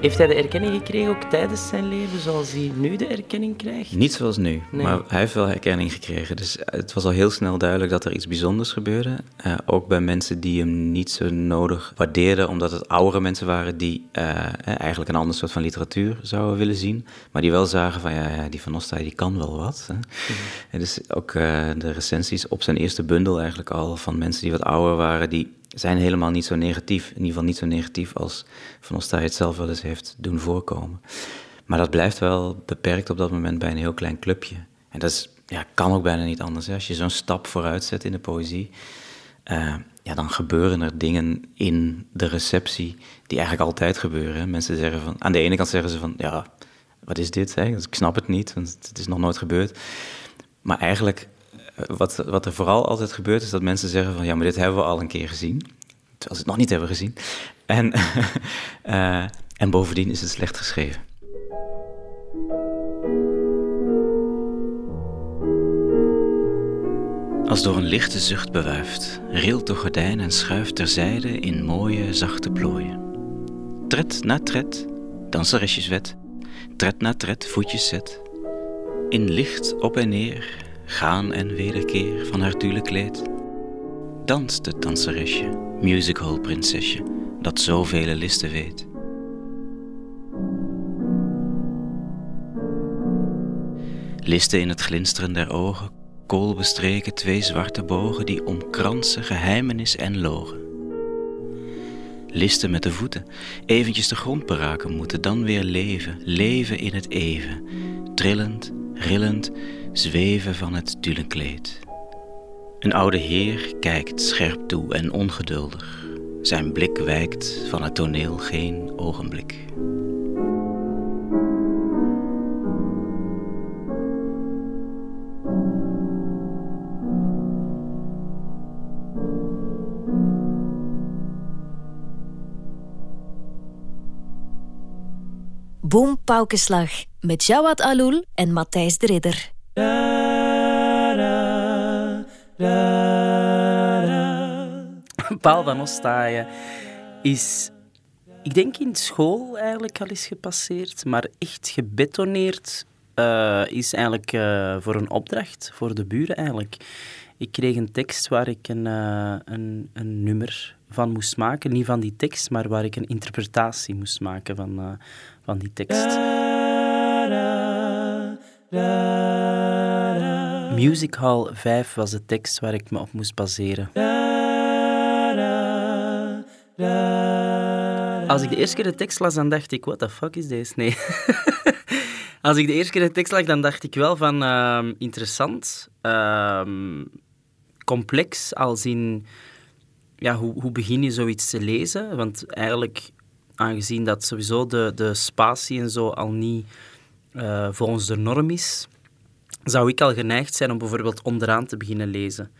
B: Heeft hij de erkenning gekregen ook tijdens zijn leven, zoals hij nu de erkenning krijgt?
D: Niet zoals nu,
B: Nee.
D: maar hij heeft wel herkenning gekregen. Dus het was al heel snel duidelijk dat er iets bijzonders gebeurde. Eh, ook bij mensen die hem niet zo nodig waardeerden, omdat het oudere mensen waren die eh, eh, eigenlijk een ander soort van literatuur zouden willen zien. Maar die wel zagen van ja, ja die Van Ostaaij die kan wel wat. Hè. En dus ook eh, de recensies op zijn eerste bundel eigenlijk al van mensen die wat ouder waren, die zijn helemaal niet zo negatief. In ieder geval niet zo negatief als Van Ostaaij het zelf wel eens heeft doen voorkomen. Maar dat blijft wel beperkt op dat moment bij een heel klein clubje. En dat is, ja, kan ook bijna niet anders. Hè. Als je zo'n stap vooruit zet in de poëzie, eh, ja, dan gebeuren er dingen in de receptie die eigenlijk altijd gebeuren. Mensen zeggen van, aan de ene kant zeggen ze van, ja, wat is dit? Ik snap het niet, want het is nog nooit gebeurd. Maar eigenlijk, wat, wat er vooral altijd gebeurt, is dat mensen zeggen van, ja, maar dit hebben we al een keer gezien. Terwijl ze het nog niet hebben gezien. En, eh, en bovendien is het slecht geschreven. Als door een lichte zucht bewuifd, rilt de gordijn en schuift terzijde in mooie, zachte plooien. Tred na tred, danseresjeswet, tred na tred, voetjes zet. In licht op en neer, gaan en wederkeer van haar tulle kleed. Danst het danseresje, musichall prinsesje, dat zoveel listen weet. Listen in het glinsteren der ogen, koolbestreken twee zwarte bogen die omkransen geheimenis en logen. Listen met de voeten, eventjes de grond beraken moeten, dan weer leven, leven in het even, trillend, rillend, zweven van het tulenkleed. Een oude heer kijkt scherp toe en ongeduldig. Zijn blik wijkt van het toneel geen ogenblik.
A: Boom Paukenslag met Jawad Aloul en Matthijs de Ridder.
B: Paul van Ostaaien is, ik denk in school eigenlijk al eens gepasseerd, maar echt gebetoneerd eh, is eigenlijk eh, voor een opdracht, voor de buren eigenlijk. Ik kreeg een tekst waar ik een, eh, een, een nummer van moest maken. Niet van die tekst, maar waar ik een interpretatie moest maken van, van die tekst. Music Hall 5 was de tekst waar ik me op moest baseren. Als ik de eerste keer de tekst las, dan dacht ik, what the fuck is deze? Nee. Als ik de eerste keer de tekst las, dan dacht ik wel van ehm, interessant, ehm, complex, als in ja, hoe, hoe begin je zoiets te lezen? Want eigenlijk, aangezien dat sowieso de, de spatie en zo al niet eh, volgens de norm is, zou ik al geneigd zijn om bijvoorbeeld onderaan te beginnen lezen.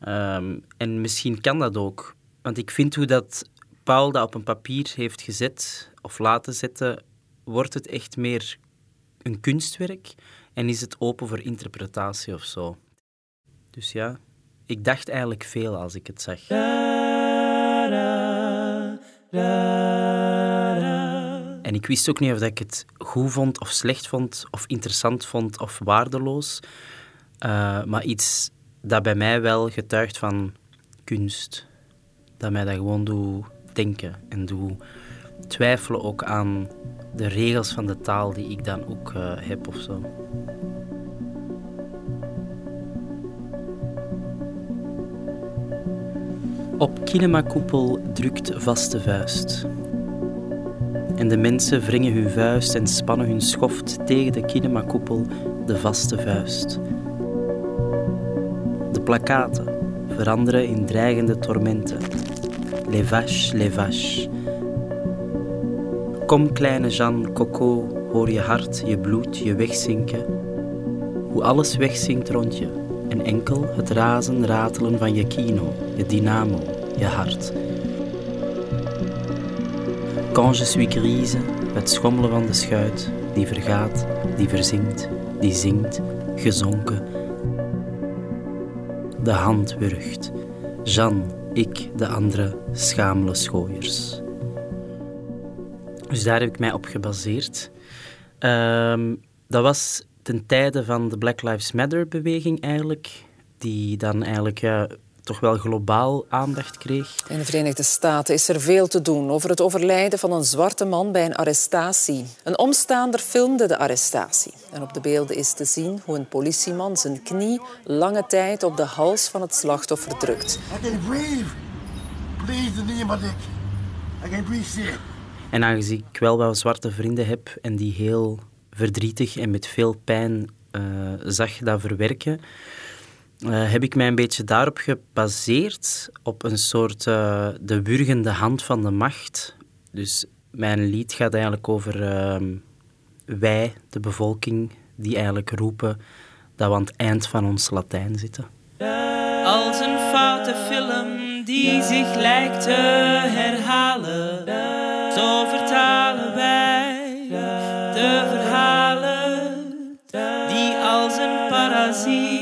B: Ehm, en misschien kan dat ook. Want ik vind hoe dat Paul dat op een papier heeft gezet of laten zetten, wordt het echt meer een kunstwerk en is het open voor interpretatie of zo. Dus ja, ik dacht eigenlijk veel als ik het zag. En ik wist ook niet of ik het goed vond of slecht vond, of interessant vond of waardeloos. Eh, maar iets dat bij mij wel getuigt van kunst. Dat mij dat gewoon doet denken en doet twijfelen ook aan de regels van de taal die ik dan ook eh, heb of zo. Op kinemakoepel drukt vaste vuist. En de mensen wringen hun vuist en spannen hun schoft tegen de kinemakoepel, de vaste vuist. De plakaten veranderen in dreigende tormenten. Les vaches, les vaches. Kom kleine Jeanne, Coco, hoor je hart, je bloed, je wegzinken. Hoe alles wegzinkt rond je. En enkel het razen, ratelen van je kino, je dynamo, je hart. Quand je suis grise, het schommelen van de schuit, die vergaat, die verzinkt,
H: die zingt, gezonken. De hand wurgt. Jean, ik, de andere schamele schooiers. Dus daar heb ik mij op gebaseerd. Ehm, dat was ten tijde van de Black Lives Matter-beweging eigenlijk, die dan eigenlijk ja, toch wel globaal aandacht kreeg.
M: In de Verenigde Staten is er veel te doen over het overlijden van een zwarte man bij een arrestatie. Een omstaander filmde de arrestatie. En op de beelden is te zien hoe een politieman zijn knie lange tijd op de hals van het slachtoffer drukt.
N: I breathe. Please, the knee in my dick. I can't breathe shit.
H: En aangezien ik wel wat zwarte vrienden heb en die heel verdrietig en met veel pijn eh, zag dat verwerken, eh, heb ik mij een beetje daarop gebaseerd, op een soort uh, de wurgende hand van de macht. Dus mijn lied gaat eigenlijk over ehm, wij, de bevolking, die eigenlijk roepen dat we aan het eind van ons Latijn zitten.
B: Als een foute film die zich lijkt te herhalen, zo vertalen wij de verhalen die als een parasiet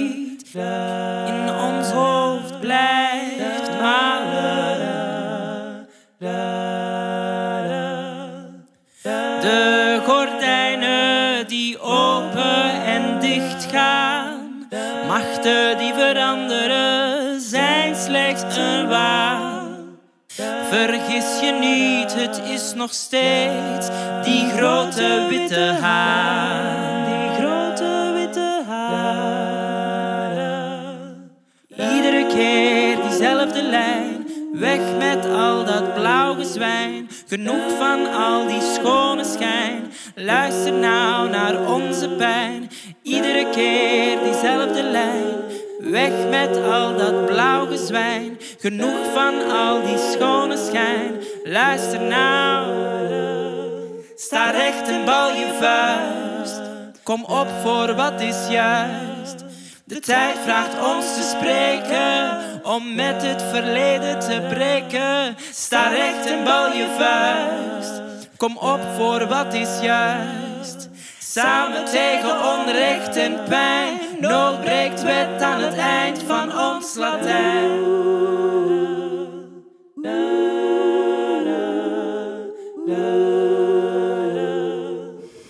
B: in ons hoofd blijft malen. De gordijnen die open en dicht gaan, machten die veranderen, zijn slechts een waan. Vergis je niet, het is nog steeds die grote witte haan. Weg met al dat blauw gezwijn. Genoeg van al die schone schijn, luister nou naar onze pijn. Iedere keer diezelfde lijn, weg met al dat blauw gezwijn. Genoeg van al die schone schijn, luister nou. Sta recht en bal je vuist, kom op voor wat is juist. De tijd vraagt ons te spreken, om met het verleden te breken. Sta recht en bal je vuist, kom op voor wat is juist. Samen tegen onrecht en pijn, nood breekt wet aan het eind van ons Latijn.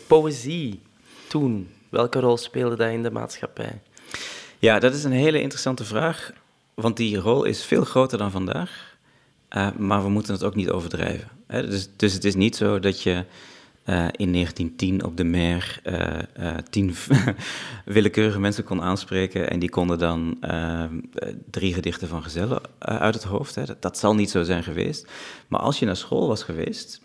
H: Poëzie, toen, welke rol speelde dat in de maatschappij?
D: Ja, dat is een hele interessante vraag, want die rol is veel groter dan vandaag. Uh, maar we moeten het ook niet overdrijven. Hè? Dus, dus het is niet zo dat je uh, in 1910 op de mer uh, tien willekeurige mensen kon aanspreken en die konden dan drie gedichten van gezellen uit het hoofd. Hè? Dat, dat, zal niet zo zijn geweest. Maar als je naar school was geweest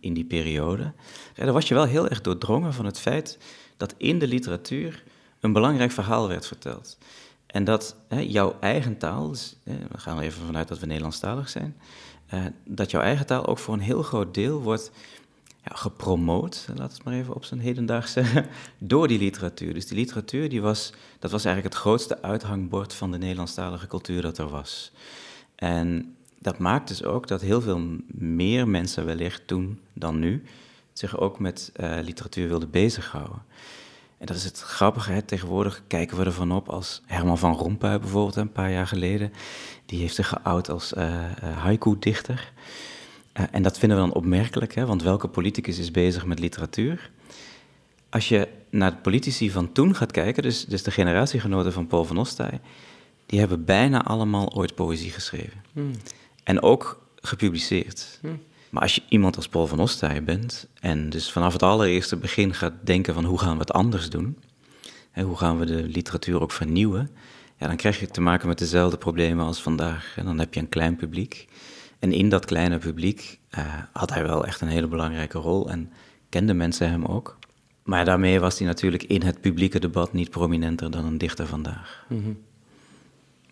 D: in die periode, dan was je wel heel erg doordrongen van het feit dat in de literatuur een belangrijk verhaal werd verteld. En dat hè, jouw eigen taal, dus, we gaan er even vanuit dat we Nederlandstalig zijn, uh, dat jouw eigen taal ook voor een heel groot deel wordt ja, gepromoot, laat het maar even op zijn hedendaags zeggen, door die literatuur. Dus die literatuur, die was, dat was eigenlijk het grootste uithangbord van de Nederlandstalige cultuur dat er was. En dat maakt dus ook dat heel veel meer mensen wellicht toen dan nu zich ook met uh, literatuur wilden bezighouden. En dat is het grappige, hè? tegenwoordig kijken we ervan op als Herman van Rompuy bijvoorbeeld, een paar jaar geleden. Die heeft zich geout als uh, haiku-dichter. Uh, en dat vinden we dan opmerkelijk, hè? want welke politicus is bezig met literatuur? Als je naar de politici van toen gaat kijken, dus, dus de generatiegenoten van Paul van Ostaaij, die hebben bijna allemaal ooit poëzie geschreven. Hmm. En ook gepubliceerd. Hmm. Maar als je iemand als Paul van Ostaaij bent en dus vanaf het allereerste begin gaat denken van hoe gaan we het anders doen, en hoe gaan we de literatuur ook vernieuwen, ja, dan krijg je te maken met dezelfde problemen als vandaag. En dan heb je een klein publiek. En in dat kleine publiek uh, had hij wel echt een hele belangrijke rol en kenden mensen hem ook. Maar daarmee was hij natuurlijk in het publieke debat niet prominenter dan een dichter vandaag.
H: -hmm.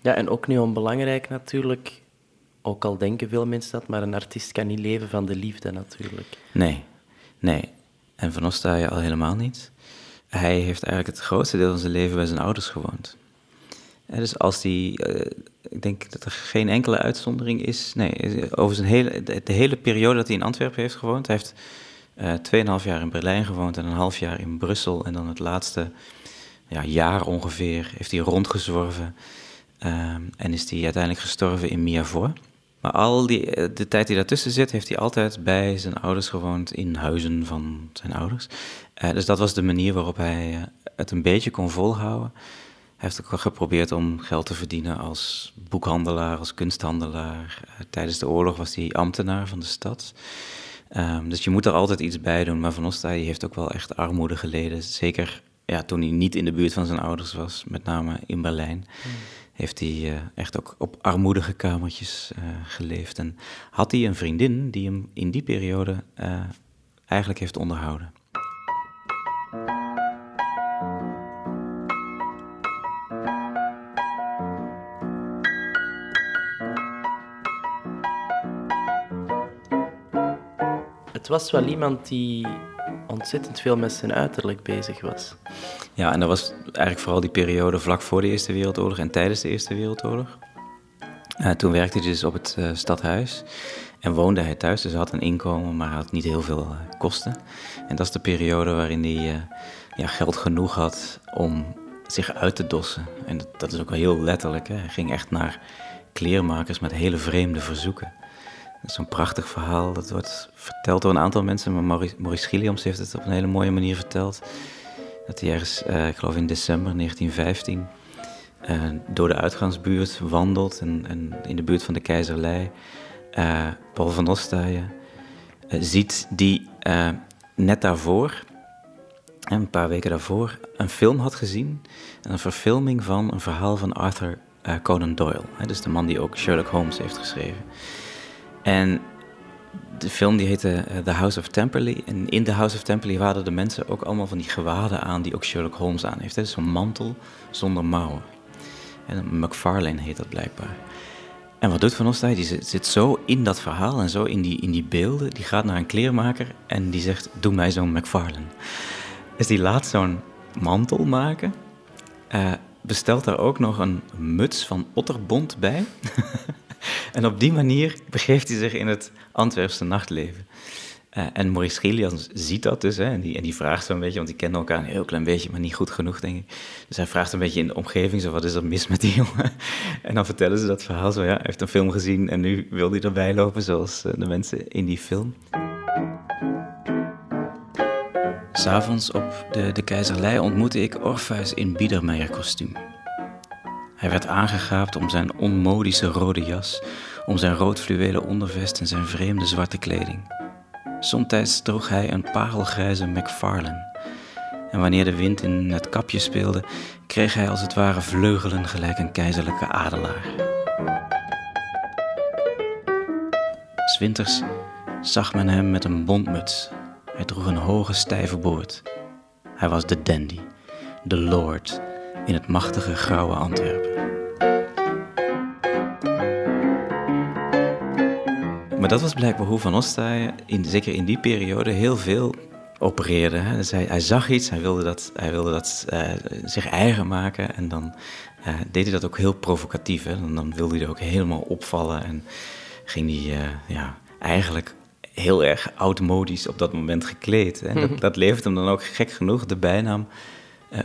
H: Ja, en ook niet onbelangrijk natuurlijk ook al denken veel mensen dat, maar een artiest kan niet leven van de liefde natuurlijk.
D: Nee, nee. En Van Ostaaij al helemaal niet. Hij heeft eigenlijk het grootste deel van zijn leven bij zijn ouders gewoond. Dus als die, uh, ik denk dat er geen enkele uitzondering is. Nee, over zijn hele, de, hele periode dat hij in Antwerpen heeft gewoond. Hij heeft Uh, tweeënhalf jaar in Berlijn gewoond en een half jaar in Brussel. En dan het laatste ja, jaar ongeveer heeft hij rondgezworven. Ehm, en is hij uiteindelijk gestorven in Miavor. Maar al die, eh, de tijd die daartussen zit, heeft hij altijd bij zijn ouders gewoond, in huizen van zijn ouders. Uh, dus dat was de manier waarop hij uh, het een beetje kon volhouden. Hij heeft ook geprobeerd om geld te verdienen als boekhandelaar, als kunsthandelaar. tijdens de oorlog was hij ambtenaar van de stad. Um, dus je moet er altijd iets bij doen. Maar Van Ostaaij heeft ook wel echt armoede geleden. Zeker ja, toen hij niet in de buurt van zijn ouders was, met name in Berlijn. Hmm heeft hij uh, echt ook op armoedige kamertjes uh, geleefd. En had hij een vriendin die hem in die periode uh, eigenlijk heeft onderhouden.
B: Het was wel iemand die ontzettend veel met zijn uiterlijk bezig was.
D: Ja, en dat was eigenlijk vooral die periode vlak voor de Eerste Wereldoorlog en tijdens de Eerste Wereldoorlog. Uh, toen werkte hij dus op het uh, stadhuis en woonde hij thuis. Dus hij had een inkomen, maar had niet heel veel uh, kosten. En dat is de periode waarin hij ja, geld genoeg had om zich uit te dossen. En dat, dat is ook wel heel letterlijk. Hè? Hij ging echt naar kleermakers met hele vreemde verzoeken. Een prachtig verhaal. Dat wordt verteld door een aantal mensen, maar Maurice, Gilliams heeft het op een hele mooie manier verteld. Dat hij ergens, uh, ik geloof in december 1915, uh, eh, door de uitgangsbuurt wandelt en, en, in de buurt van de Keizerlei uh, Paul van Ostaaien ziet die net daarvoor, een paar weken daarvoor, een film had gezien. Een verfilming van een verhaal van Arthur Conan Doyle. dus de man die ook Sherlock Holmes heeft geschreven. En de film die heette eh, The House of Temperley. En in The House of Temperley waren de mensen ook allemaal van die gewaden aan die ook Sherlock Holmes aan heeft. Dus zo'n mantel zonder mouwen. En McFarlane heet dat blijkbaar. En wat doet Van Ostij? Die zit, zo in dat verhaal en zo in die, in die beelden. Die gaat naar een kleermaker en die zegt, doe mij zo'n McFarlane. Dus die laat zo'n mantel maken. Uh, bestelt daar ook nog een muts van otterbond bij. En op die manier begeeft hij zich in het Antwerpse nachtleven. Uh, en Maurice Gillians ziet dat dus, hè, en, die, en die vraagt zo'n beetje, want die kennen elkaar een heel klein beetje, maar niet goed genoeg, denk ik. Dus hij vraagt een beetje in de omgeving, zo, wat is er mis met die jongen? En dan vertellen ze dat verhaal zo, ja, hij heeft een film gezien en nu wil hij erbij lopen, zoals uh, de mensen in die film. S'avonds op de, de Keizerlei ontmoette ik Orpheus in Biedermeier kostuum. Hij werd aangegaapt om zijn onmodische rode jas, om zijn rood fluwelen ondervest en zijn vreemde zwarte kleding. Somtijds droeg hij een parelgrijze McFarlane. En wanneer de wind in het kapje speelde, kreeg hij als het ware vleugelen gelijk een keizerlijke adelaar. Swinters zag men hem met een bontmuts. Hij droeg een hoge stijve boord. Hij was de dandy, de lord in het machtige grauwe Antwerpen. Maar dat was blijkbaar hoe Van Ostaaien, in, zeker in die periode, heel veel opereerde. Hè. Dus hij, hij, zag iets, hij wilde dat, hij wilde dat uh, zich eigen maken en dan uh, deed hij dat ook heel provocatief. Hè. Dan, dan, wilde hij er ook helemaal opvallen en ging hij uh, ja, eigenlijk heel erg oudmodisch op dat moment gekleed. En dat, mhm. dat levert hem dan ook gek genoeg de bijnaam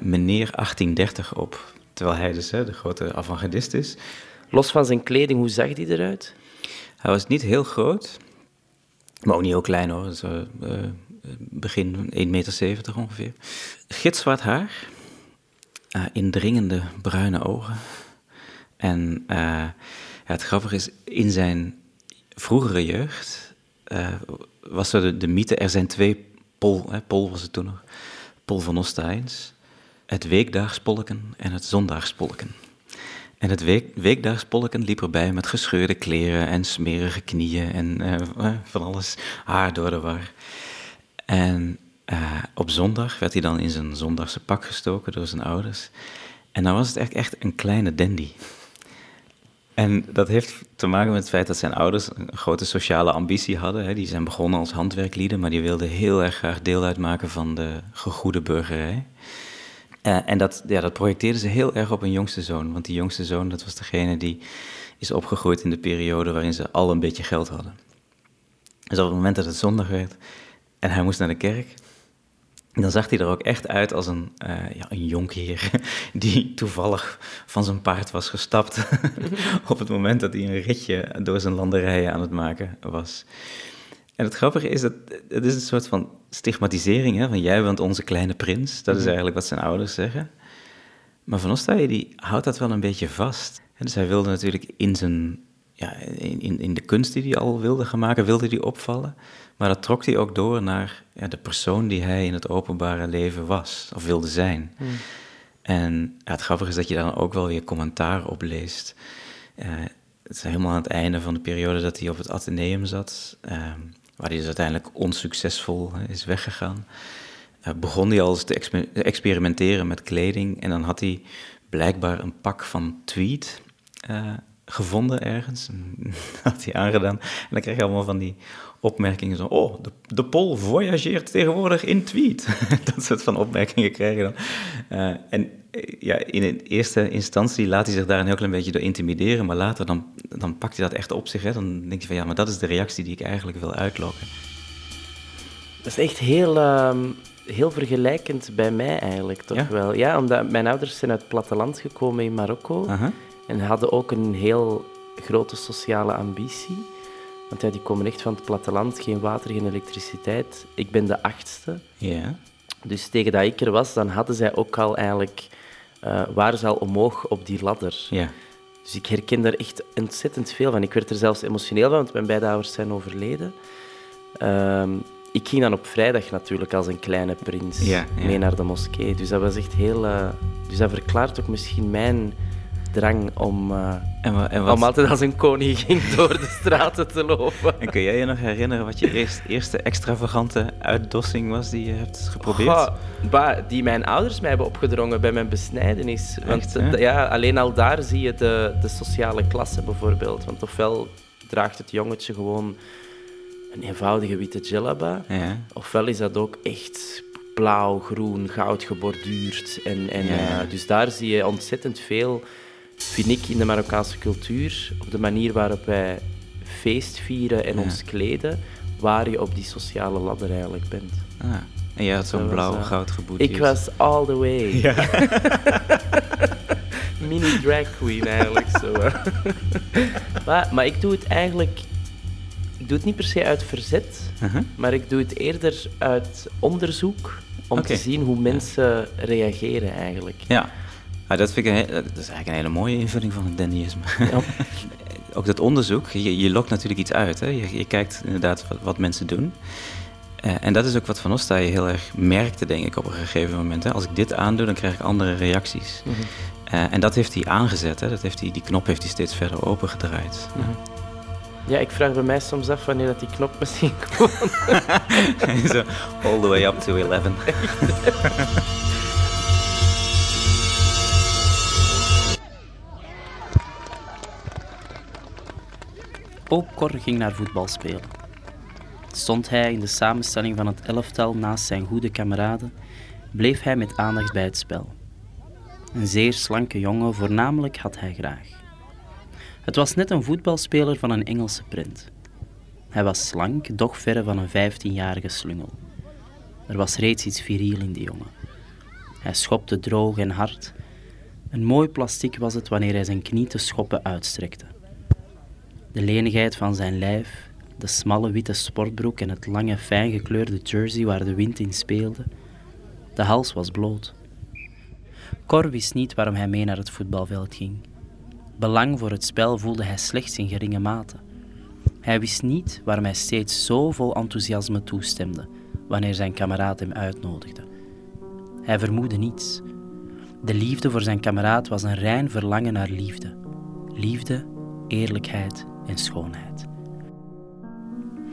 D: meneer 1830 op. Terwijl hij dus hè, de grote avant is.
B: Los van zijn kleding, hoe zag hij eruit?
D: Hij was niet heel groot, maar ook niet heel klein hoor. Dus, uh, begin 1,70 meter ongeveer. Gitzwart haar, indringende bruine ogen. En ja, het grappige is, in zijn vroegere jeugd was er de, de, mythe, er zijn twee Pol, hè, Pol was het toen nog, Pol van Ostains, het weekdaagspolken en het zondagspolken. En het week, weekdagspolken liep erbij met gescheurde kleren en smerige knieën en uh, van alles, haar door de war. En uh, op zondag werd hij dan in zijn zondagse pak gestoken door zijn ouders. En dan was het echt, echt een kleine dandy. En dat heeft te maken met het feit dat zijn ouders een grote sociale ambitie hadden. Hè. Die zijn begonnen als handwerklieden, maar die wilden heel erg graag deel uitmaken van de gegoede burgerij. Uh, en dat, ja, dat projecteerden ze heel erg op een jongste zoon. Want die jongste zoon, dat was degene die is opgegroeid in de periode waarin ze al een beetje geld hadden. Dus op het moment dat het zondag werd, En hij moest naar de kerk. Dan zag hij er ook echt uit als een, uh, ja, een jonkheer die toevallig van zijn paard was gestapt op het moment dat hij een ritje door zijn landerijen aan het maken was. En het grappige is dat het is een soort van stigmatisering hè, van jij bent onze kleine prins. Dat is
O: Mhm.
D: eigenlijk wat zijn ouders zeggen. Maar Van Ostaaien die houdt dat wel een beetje vast. En dus hij wilde natuurlijk in zijn ja, in, in, de kunst die hij al wilde gaan maken, wilde hij opvallen. Maar dat trok hij ook door naar ja, de persoon die hij in het openbare leven was, of wilde zijn.
O: Hmm.
D: En ja, het grappige is dat je daar dan ook wel weer commentaar op leest. Eh, het is helemaal aan het einde van de periode dat hij op het Atheneum zat, eh, waar hij dus uiteindelijk onsuccesvol is weggegaan. Eh, begon hij al eens te exper- experimenteren met kleding en dan had hij blijkbaar een pak van tweed eh, gevonden ergens. En had hij aangedaan. En dan kreeg je allemaal van die opmerkingen zo... Oh, de, de Pol voyageert tegenwoordig in tweet. dat soort van opmerkingen je dan. Eh, en ja, in eerste instantie laat hij zich daar een heel klein beetje door intimideren... maar later dan, dan pakt hij dat echt op zich. Hè. Dan denk je van, ja, maar dat is de reactie die ik eigenlijk wil uitlokken.
H: Dat is echt heel, ehm, heel vergelijkend bij mij eigenlijk, toch
D: Ja?
H: wel. Ja, omdat mijn ouders zijn uit het platteland gekomen in Marokko. En hadden ook een heel grote sociale ambitie. Want ja, die komen echt van het platteland, geen water, geen elektriciteit. Ik ben de achtste.
D: Ja.
H: Dus tegen dat ik er was, dan hadden zij ook al eigenlijk... eh waren ze al omhoog op die ladder.
D: Ja.
H: Dus ik herken daar echt ontzettend veel van. Ik werd er zelfs emotioneel van, want mijn beide ouders zijn overleden. Ehm, ik ging dan op vrijdag natuurlijk als een kleine prins
D: Ja, ja.
H: mee naar de moskee. Dus dat was echt heel... eh, dus dat verklaart ook misschien mijn drang om, eh,
D: En, wa- en wat-
H: om altijd als een koningin door de straten te lopen.
D: En kun jij je nog herinneren wat je eerst, eerste extravagante uitdossing was die je hebt geprobeerd?
H: Goh, bah, die mijn ouders mij hebben opgedrongen bij mijn besnijdenis. Want
D: Echt, hè?
H: d- ja, alleen al daar zie je de, de sociale klasse bijvoorbeeld. Want ofwel draagt het jongetje gewoon een eenvoudige witte djellaba,
D: Ja.
H: ofwel is dat ook echt blauw, groen, goud geborduurd. En, en,
D: Ja,
H: eh, dus daar zie je ontzettend veel, vind ik, in de Marokkaanse cultuur, op de manier waarop wij feest vieren en
D: Ja.
H: ons kleden, waar je op die sociale ladder eigenlijk bent.
D: Ah, en jij had zo'n
H: Dat was,
D: blauw
H: eh,
D: goud geboeteerd.
H: Ik was all the way.
D: Ja.
H: Mini drag queen eigenlijk zo. maar, maar ik doe het eigenlijk... Ik doe het niet per se uit verzet,
D: Uh-huh.
H: maar ik doe het eerder uit onderzoek om te zien hoe mensen reageren eigenlijk.
D: Ja, Ah, dat, vind ik een, dat is eigenlijk een hele mooie invulling van het Dannyisme.
H: Ja.
D: Ook dat onderzoek, je, je lokt natuurlijk iets uit. Hè? Je, je kijkt inderdaad wat, wat mensen doen. Eh, en dat is ook wat Van Ostaaien heel erg merkte, denk ik, op een gegeven moment. Hè? Als ik dit aandoe, dan krijg ik andere reacties.
H: Mhm.
D: Eh, en dat heeft hij aangezet. Hè? Dat heeft hij, die knop heeft hij steeds verder opengedraaid.
H: Mhm. Ja, ik vraag bij mij soms af wanneer dat die knop misschien.
D: Zo, all the way up to 11.
B: Ook Cor ging naar voetbal spelen. Stond hij in de samenstelling van het elftal naast zijn goede kameraden, bleef hij met aandacht bij het spel. Een zeer slanke jongen, voornamelijk had hij graag. Het was net een voetbalspeler van een Engelse print. Hij was slank, doch verre van een 15-jarige slungel. Er was reeds iets viriel in die jongen. Hij schopte droog en hard. Een mooi plastiek was het wanneer hij zijn knie te schoppen uitstrekte. De lenigheid van zijn lijf, de smalle witte sportbroek en het lange fijn gekleurde jersey waar de wind in speelde. De hals was bloot. Cor wist niet waarom hij mee naar het voetbalveld ging. Belang voor het spel voelde hij slechts in geringe mate. Hij wist niet waarom hij steeds zo vol enthousiasme toestemde wanneer zijn kameraad hem uitnodigde. Hij vermoedde niets. De liefde voor zijn kameraad was een rein verlangen naar liefde. Liefde, eerlijkheid en schoonheid.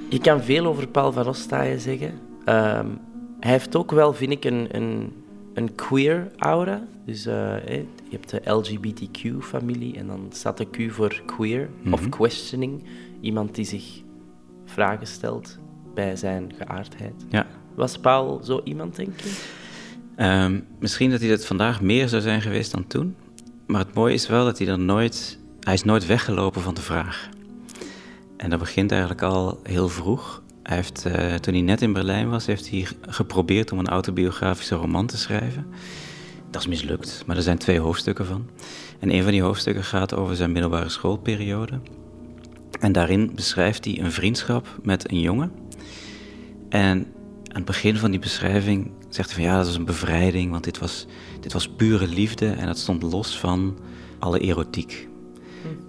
H: Je kan veel over Paul van Ostaaien zeggen. Ehm, hij heeft ook wel, vind ik, een, een, een queer aura. Dus eh, je hebt de LGBTQ-familie en dan staat de Q voor queer of
D: Mhm.
H: questioning. Iemand die zich vragen stelt bij zijn geaardheid.
D: Ja.
H: Was Paul zo iemand, denk je?
D: Ehm, misschien dat hij dat vandaag meer zou zijn geweest dan toen. Maar het mooie is wel dat hij dan nooit... Hij is nooit weggelopen van de vraag. En dat begint eigenlijk al heel vroeg. Hij heeft, eh, toen hij net in Berlijn was, heeft hij geprobeerd om een autobiografische roman te schrijven. Dat is mislukt, maar er zijn twee hoofdstukken van. En een van die hoofdstukken gaat over zijn middelbare schoolperiode. En daarin beschrijft hij een vriendschap met een jongen. En aan het begin van die beschrijving zegt hij van ja, dat was een bevrijding, want dit was, dit was pure liefde en dat stond los van alle erotiek.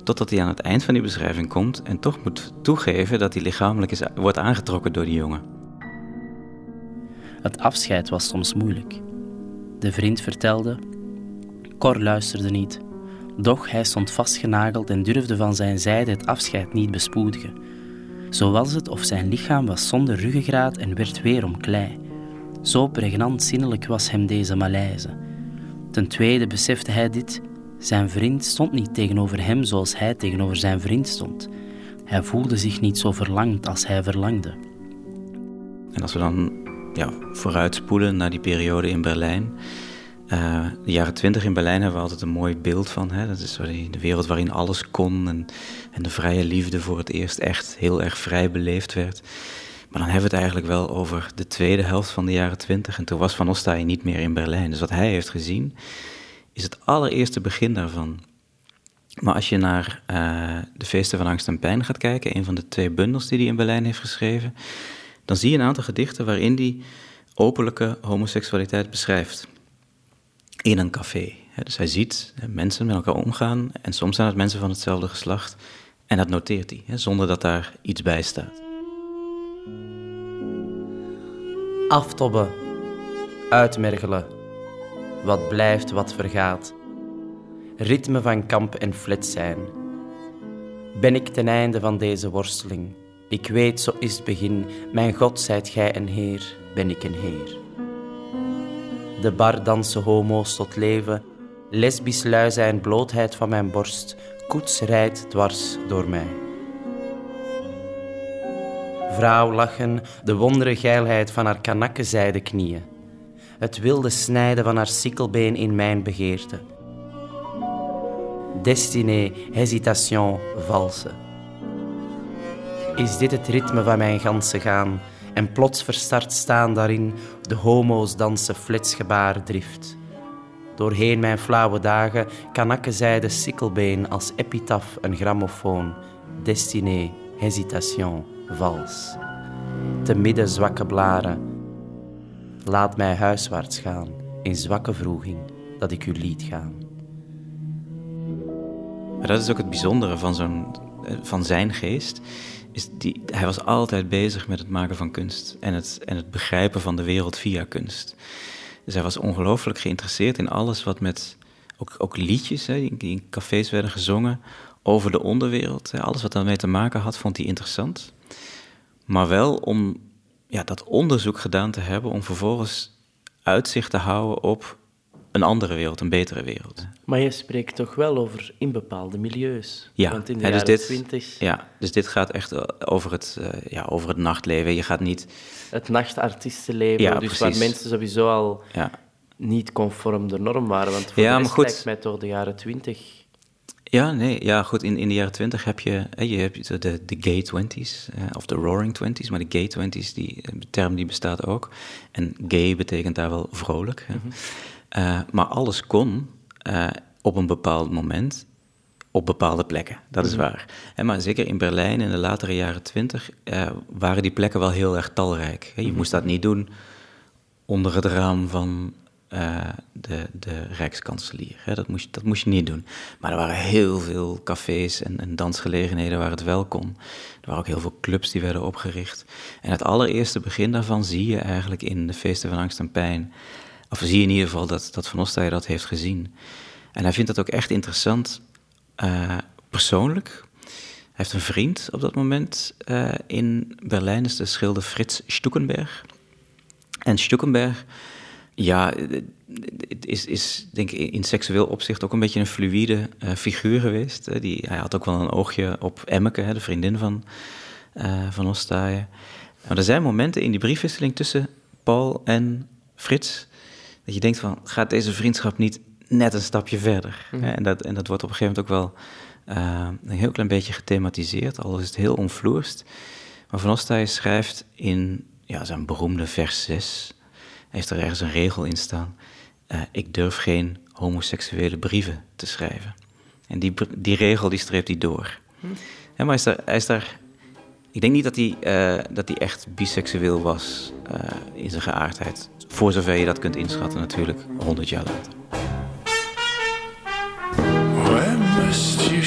D: Totdat hij aan het eind van die beschrijving komt en toch moet toegeven dat hij lichamelijk is, wordt aangetrokken door die jongen.
P: Het afscheid was soms moeilijk. De vriend vertelde. Cor luisterde niet. Doch hij stond vastgenageld en durfde van zijn zijde het afscheid niet bespoedigen. Zo was het of zijn lichaam was zonder ruggengraat en werd weer om klei. Zo pregnant zinnelijk was hem deze malaise. Ten tweede besefte hij dit. Zijn vriend stond niet tegenover hem zoals hij tegenover zijn vriend stond. Hij voelde zich niet zo verlangd als hij verlangde.
D: En als we dan ja, vooruitspoelen naar die periode in Berlijn. Uh, de jaren twintig in Berlijn hebben we altijd een mooi beeld van. Hè? Dat is de wereld waarin alles kon en, en de vrije liefde voor het eerst echt heel erg vrij beleefd werd. Maar dan hebben we het eigenlijk wel over de tweede helft van de jaren twintig. En toen was Van Ostaaij niet meer in Berlijn. Dus wat hij heeft gezien, is het allereerste begin daarvan. Maar als je naar uh, de Feesten van Angst en Pijn gaat kijken, een van de twee bundels die hij in Berlijn heeft geschreven, dan zie je een aantal gedichten waarin hij openlijke homoseksualiteit beschrijft. In een café. Dus hij ziet mensen met elkaar omgaan en soms zijn het mensen van hetzelfde geslacht. En dat noteert hij, zonder dat daar iets bij staat.
B: Aftobben, uitmergelen, wat blijft, wat vergaat. Ritme van kamp en flits zijn. Ben ik ten einde van deze worsteling? Ik weet, zo is het begin. Mijn God, zijt gij een Heer, ben ik een Heer. De bar dansen homo's tot leven. Lesbisch lui zijn blootheid van mijn borst. Koets rijdt dwars door mij. Vrouw lachen, de wondere geilheid van haar kanakkenzijde knieën. Het wilde snijden van haar sikkelbeen in mijn begeerte. Destinée, hésitation, valse. Is dit het ritme van mijn ganse gaan? En plots verstart staan daarin de homo's dansen flitsgebaar drift. Doorheen mijn flauwe dagen kanakkenzijde sikkelbeen als epitaf een grammofoon. Destinée, hésitation, vals. Te midden zwakke blaren. Laat mij huiswaarts gaan, in zwakke vroeging, dat ik u liet gaan.
D: Maar dat is ook het bijzondere van, zo'n, van zijn geest. Is die, hij was altijd bezig met het maken van kunst en het, en het begrijpen van de wereld via kunst. Dus hij was ongelooflijk geïnteresseerd in alles wat met, ook, ook liedjes hè, die, in cafés werden gezongen, over de onderwereld. Alles wat daarmee te maken had, vond hij interessant. Maar wel om ja, dat onderzoek gedaan te hebben, om vervolgens uitzicht te houden op een andere wereld, een betere wereld.
H: Maar je spreekt toch wel over in bepaalde milieus?
D: Ja,
H: Want in de
D: hè, dus
H: jaren
D: dit,
H: 20
D: ja, dus dit gaat echt over het, eh, ja, over het nachtleven. Je gaat niet...
H: het nachtartiestenleven,
D: Ja,
H: dus waar mensen sowieso al
D: Ja.
H: niet conform de norm waren. Want voor
D: Ja,
H: de
D: maar goed.
H: lijkt mij toch de jaren 20
D: Ja, nee, ja, goed. In, in de jaren twintig heb je, je hebt de, de, gay twenties, eh, of de roaring twenties, maar de gay twenties, die de term die bestaat ook. En gay betekent daar wel vrolijk. Hè. Eh, maar alles kon eh, op een bepaald moment op bepaalde plekken, dat is
Q: Mhm.
D: waar. En maar zeker in Berlijn in de latere jaren twintig eh, waren die plekken wel heel erg talrijk. Je
Q: Mhm.
D: moest dat niet doen onder het raam van eh, de, de Rijkskanselier. Hè. Dat, moest, dat moest je niet doen. Maar er waren heel veel cafés en, en dansgelegenheden waar het wel kon. Er waren ook heel veel clubs die werden opgericht. En het allereerste begin daarvan zie je eigenlijk in de Feesten van Angst en Pijn. Of zie je in ieder geval dat, dat Van Ostaaij dat heeft gezien. En hij vindt dat ook echt interessant eh, persoonlijk. Hij heeft een vriend op dat moment eh, in Berlijn, is de schilder Frits Stuckenberg. En Stuckenberg, ja, het is, is denk ik in seksueel opzicht ook een beetje een fluïde eh, figuur geweest. Die, hij had ook wel een oogje op Emmeke, hè, de vriendin van, eh van Ostaaien. Maar er zijn momenten in die briefwisseling tussen Paul en Frits... dat je denkt van, gaat deze vriendschap niet net een stapje verder?
H: Mhm.
D: Hè, En, dat, en dat wordt op een gegeven moment ook wel eh, een heel klein beetje gethematiseerd... al is het heel onvloerst. Maar Van Ostaaij schrijft in ja, zijn beroemde vers 6, hij heeft er ergens een regel in staan, eh, ik durf geen homoseksuele brieven te schrijven. En die, die regel die streept hij door.
H: Hm.
D: Ja, maar hij is, daar, hij is daar. Ik denk niet dat hij, eh, dat hij echt biseksueel was eh, in zijn geaardheid. Voor zover je dat kunt inschatten, natuurlijk, 100 jaar later.
R: Why must you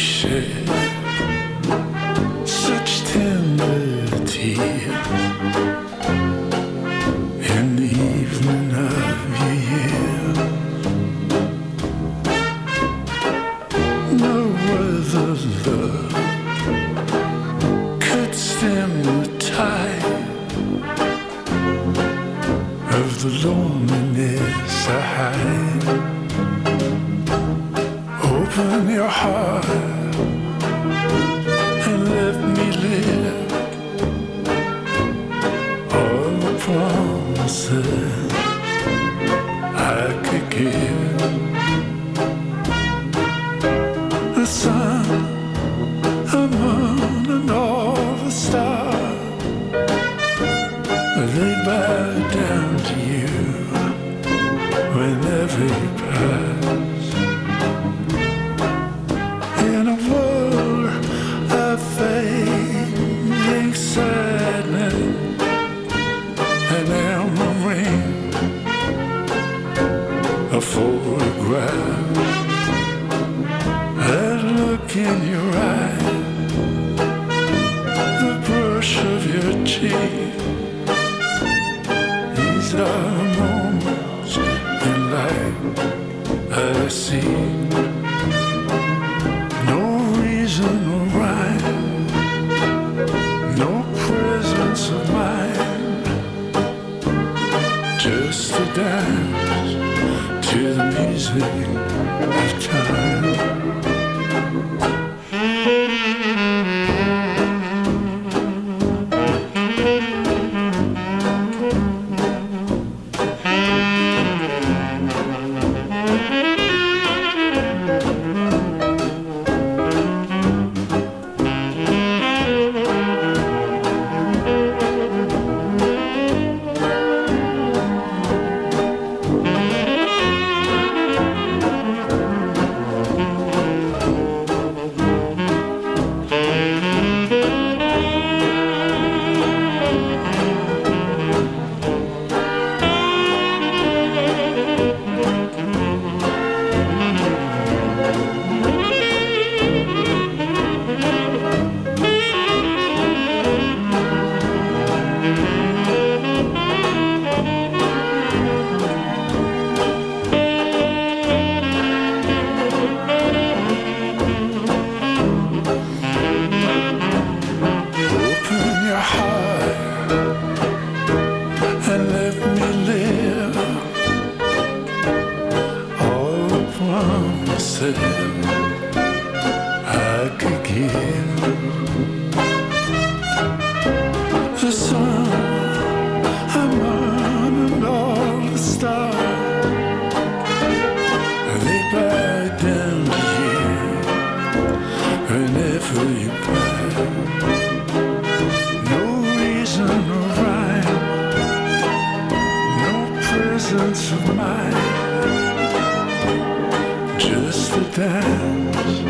R: a dance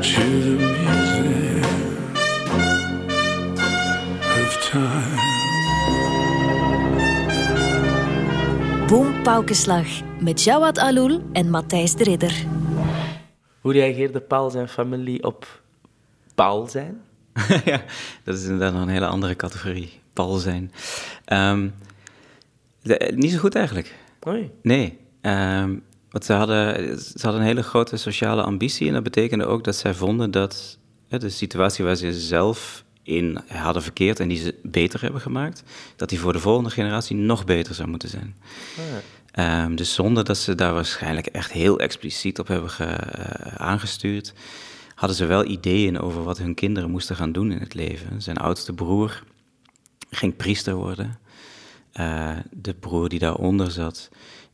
R: to the music of time.
A: Boom Paukenslag met Jawad Aloul en Matthijs de Ridder.
H: Hoe reageerde Paul zijn familie op Paul zijn?
D: ja, dat is inderdaad nog een hele andere categorie. Paul zijn. Ehm, de- niet zo goed eigenlijk. Nee. ehm, want ze hadden, ze hadden een hele grote sociale ambitie. En dat betekende ook dat zij vonden dat de situatie waar ze zelf in hadden verkeerd en die ze beter hebben gemaakt, dat die voor de volgende generatie nog beter zou moeten zijn. Ehm, dus zonder dat ze daar waarschijnlijk echt heel expliciet op hebben ge- eh, aangestuurd, hadden ze wel ideeën over wat hun kinderen moesten gaan doen in het leven. Zijn oudste broer ging priester worden. Eh, de broer die daaronder zat,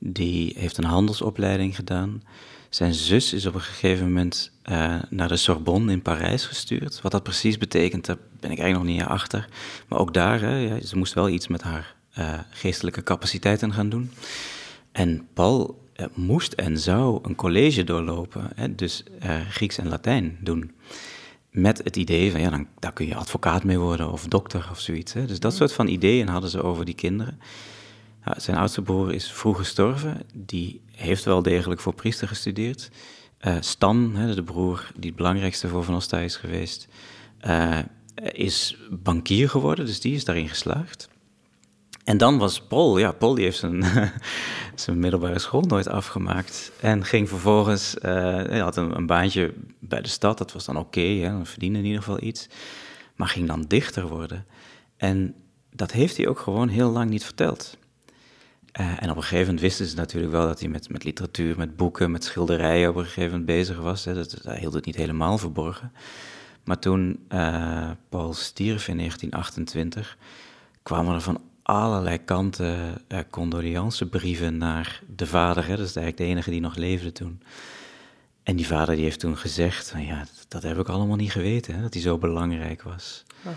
D: die heeft een handelsopleiding gedaan. Zijn zus is op een gegeven moment uh, naar de Sorbonne in Parijs gestuurd. Wat dat precies betekent, daar ben ik eigenlijk nog niet achter. Maar ook daar, hè, ja, ze moest wel iets met haar uh, geestelijke capaciteiten gaan doen. En Paul uh, moest en zou een college doorlopen, hè, dus Grieks en Latijn doen. Met het idee van, ja, dan, daar kun je advocaat mee worden of dokter of zoiets. Hè. Dus dat soort van ideeën hadden ze over die kinderen. Zijn oudste broer is vroeg gestorven. Die heeft wel degelijk voor priester gestudeerd. Uh, Stan, hè, de broer die het belangrijkste voor Van Ostay is geweest, uh, is bankier geworden, dus die is daarin geslaagd. En dan was Paul, ja, Paul heeft zijn, zijn middelbare school nooit afgemaakt. En ging vervolgens, uh, hij had een, een, baantje bij de stad, dat was dan oké, okay, dan verdiende in ieder geval iets. Maar ging dan dichter worden. En dat heeft hij ook gewoon heel lang niet verteld. Uh, en op een gegeven moment wisten ze natuurlijk wel dat hij met, met literatuur, met boeken, met schilderijen op een gegeven moment bezig was. Hè. Dat, hij hield het niet helemaal verborgen. Maar toen uh, Paul stierf in 1928, kwamen er van allerlei kanten uh, condoleancebrieven naar de vader. Hè. Dat is eigenlijk de enige die nog leefde toen. En die vader die heeft toen gezegd, van, ja, dat, dat, heb ik allemaal niet geweten, hè, dat hij zo belangrijk was.
H: Ah.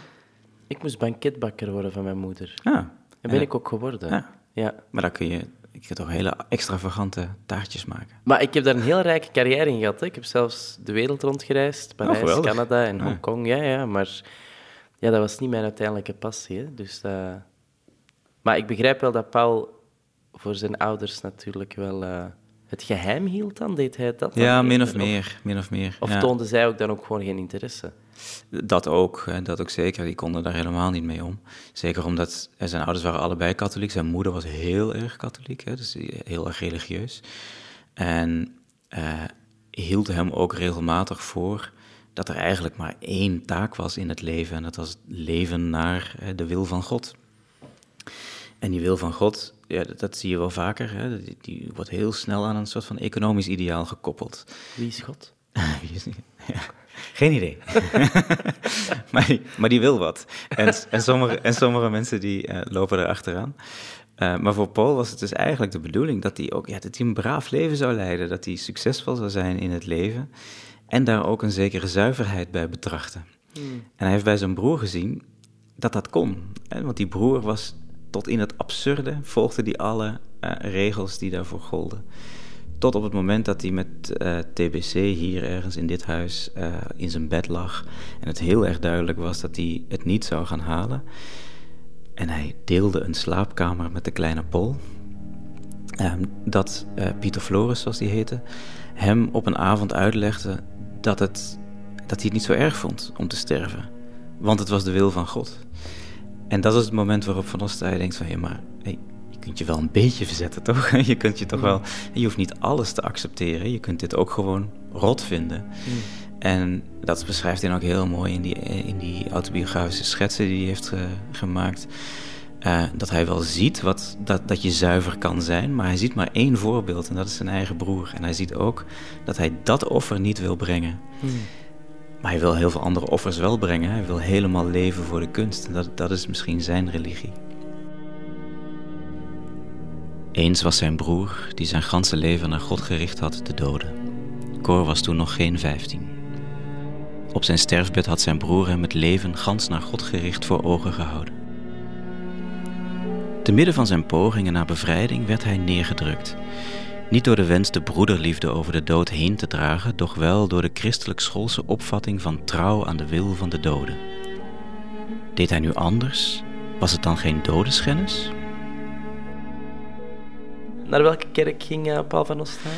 H: Ik moest banketbakker worden van mijn moeder.
D: Ah.
H: En ben ik ook geworden.
D: Ja. Ja. Maar dan kun je, ik heb toch hele extravagante taartjes maken.
H: Maar ik heb daar een heel rijke carrière in gehad. Hè. Ik heb zelfs de wereld rondgereisd, Parijs, oh, Canada en Hongkong. Ja. ja, maar ja, dat was niet mijn uiteindelijke passie. Hè. Dus, uh... Maar ik begrijp wel dat Paul voor zijn ouders natuurlijk wel uh, het geheim hield dan. Deed hij dat?
D: Ja, min of, meer, min of meer.
H: Of
D: ja.
H: toonde zij ook dan ook gewoon geen interesse?
D: Dat ook, dat ook zeker. Die konden daar helemaal niet mee om. Zeker omdat zijn ouders waren allebei katholiek. Zijn moeder was heel erg katholiek, hè, dus heel erg religieus. En uh, hield hem ook regelmatig voor dat er eigenlijk maar één taak was in het leven. En dat was leven naar de wil van God. En die wil van God, ja, dat, dat zie je wel vaker. Hè, die, die, wordt heel snel aan een soort van economisch ideaal gekoppeld.
H: Wie is God?
D: Wie is, ja. Geen idee. maar, die, maar, die, wil wat. En, en, sommige, en sommige mensen die uh, lopen erachteraan. Uh, maar voor Paul was het dus eigenlijk de bedoeling dat hij ook ja, dat hij een braaf leven zou leiden. Dat hij succesvol zou zijn in het leven. En daar ook een zekere zuiverheid bij betrachten. Hmm. En hij heeft bij zijn broer gezien dat dat kon. Hè? Want die broer was tot in het absurde, volgde die alle uh, regels die daarvoor golden. Tot op het moment dat hij met uh, TBC hier ergens in dit huis uh, in zijn bed lag. En het heel erg duidelijk was dat hij het niet zou gaan halen. En hij deelde een slaapkamer met de kleine Paul. Um, dat uh, Pieter Floris, zoals die heette, hem op een avond uitlegde dat, het, dat hij het niet zo erg vond om te sterven. Want het was de wil van God. En dat is het moment waarop Van Ostaaij denkt van... ja, maar hey, kunt je wel een beetje verzetten, toch? Je kunt je toch wel... Je hoeft niet alles te accepteren. Je kunt dit ook gewoon rot vinden. Mm. En dat beschrijft hij ook heel mooi in die, in die autobiografische schetsen die hij heeft gemaakt. Uh, dat hij wel ziet wat, dat, dat je zuiver kan zijn, maar hij ziet maar één voorbeeld en dat is zijn eigen broer. En hij ziet ook dat hij dat offer niet wil brengen. Mm. Maar hij wil heel veel andere offers wel brengen. Hij wil helemaal leven voor de kunst. En dat, dat is misschien zijn religie. Eens was zijn broer, die zijn ganse leven naar God gericht had, de dode. Cor was toen nog geen vijftien. Op zijn sterfbed had zijn broer hem het leven gans naar God gericht voor ogen gehouden. Te midden van zijn pogingen naar bevrijding werd hij neergedrukt. Niet door de wens de broederliefde over de dood heen te dragen, doch wel door de christelijk-schoolse opvatting van trouw aan de wil van de doden. Deed hij nu anders? Was het dan geen dodenschennis?
H: Naar welke kerk ging uh, Paul van Ostaaien?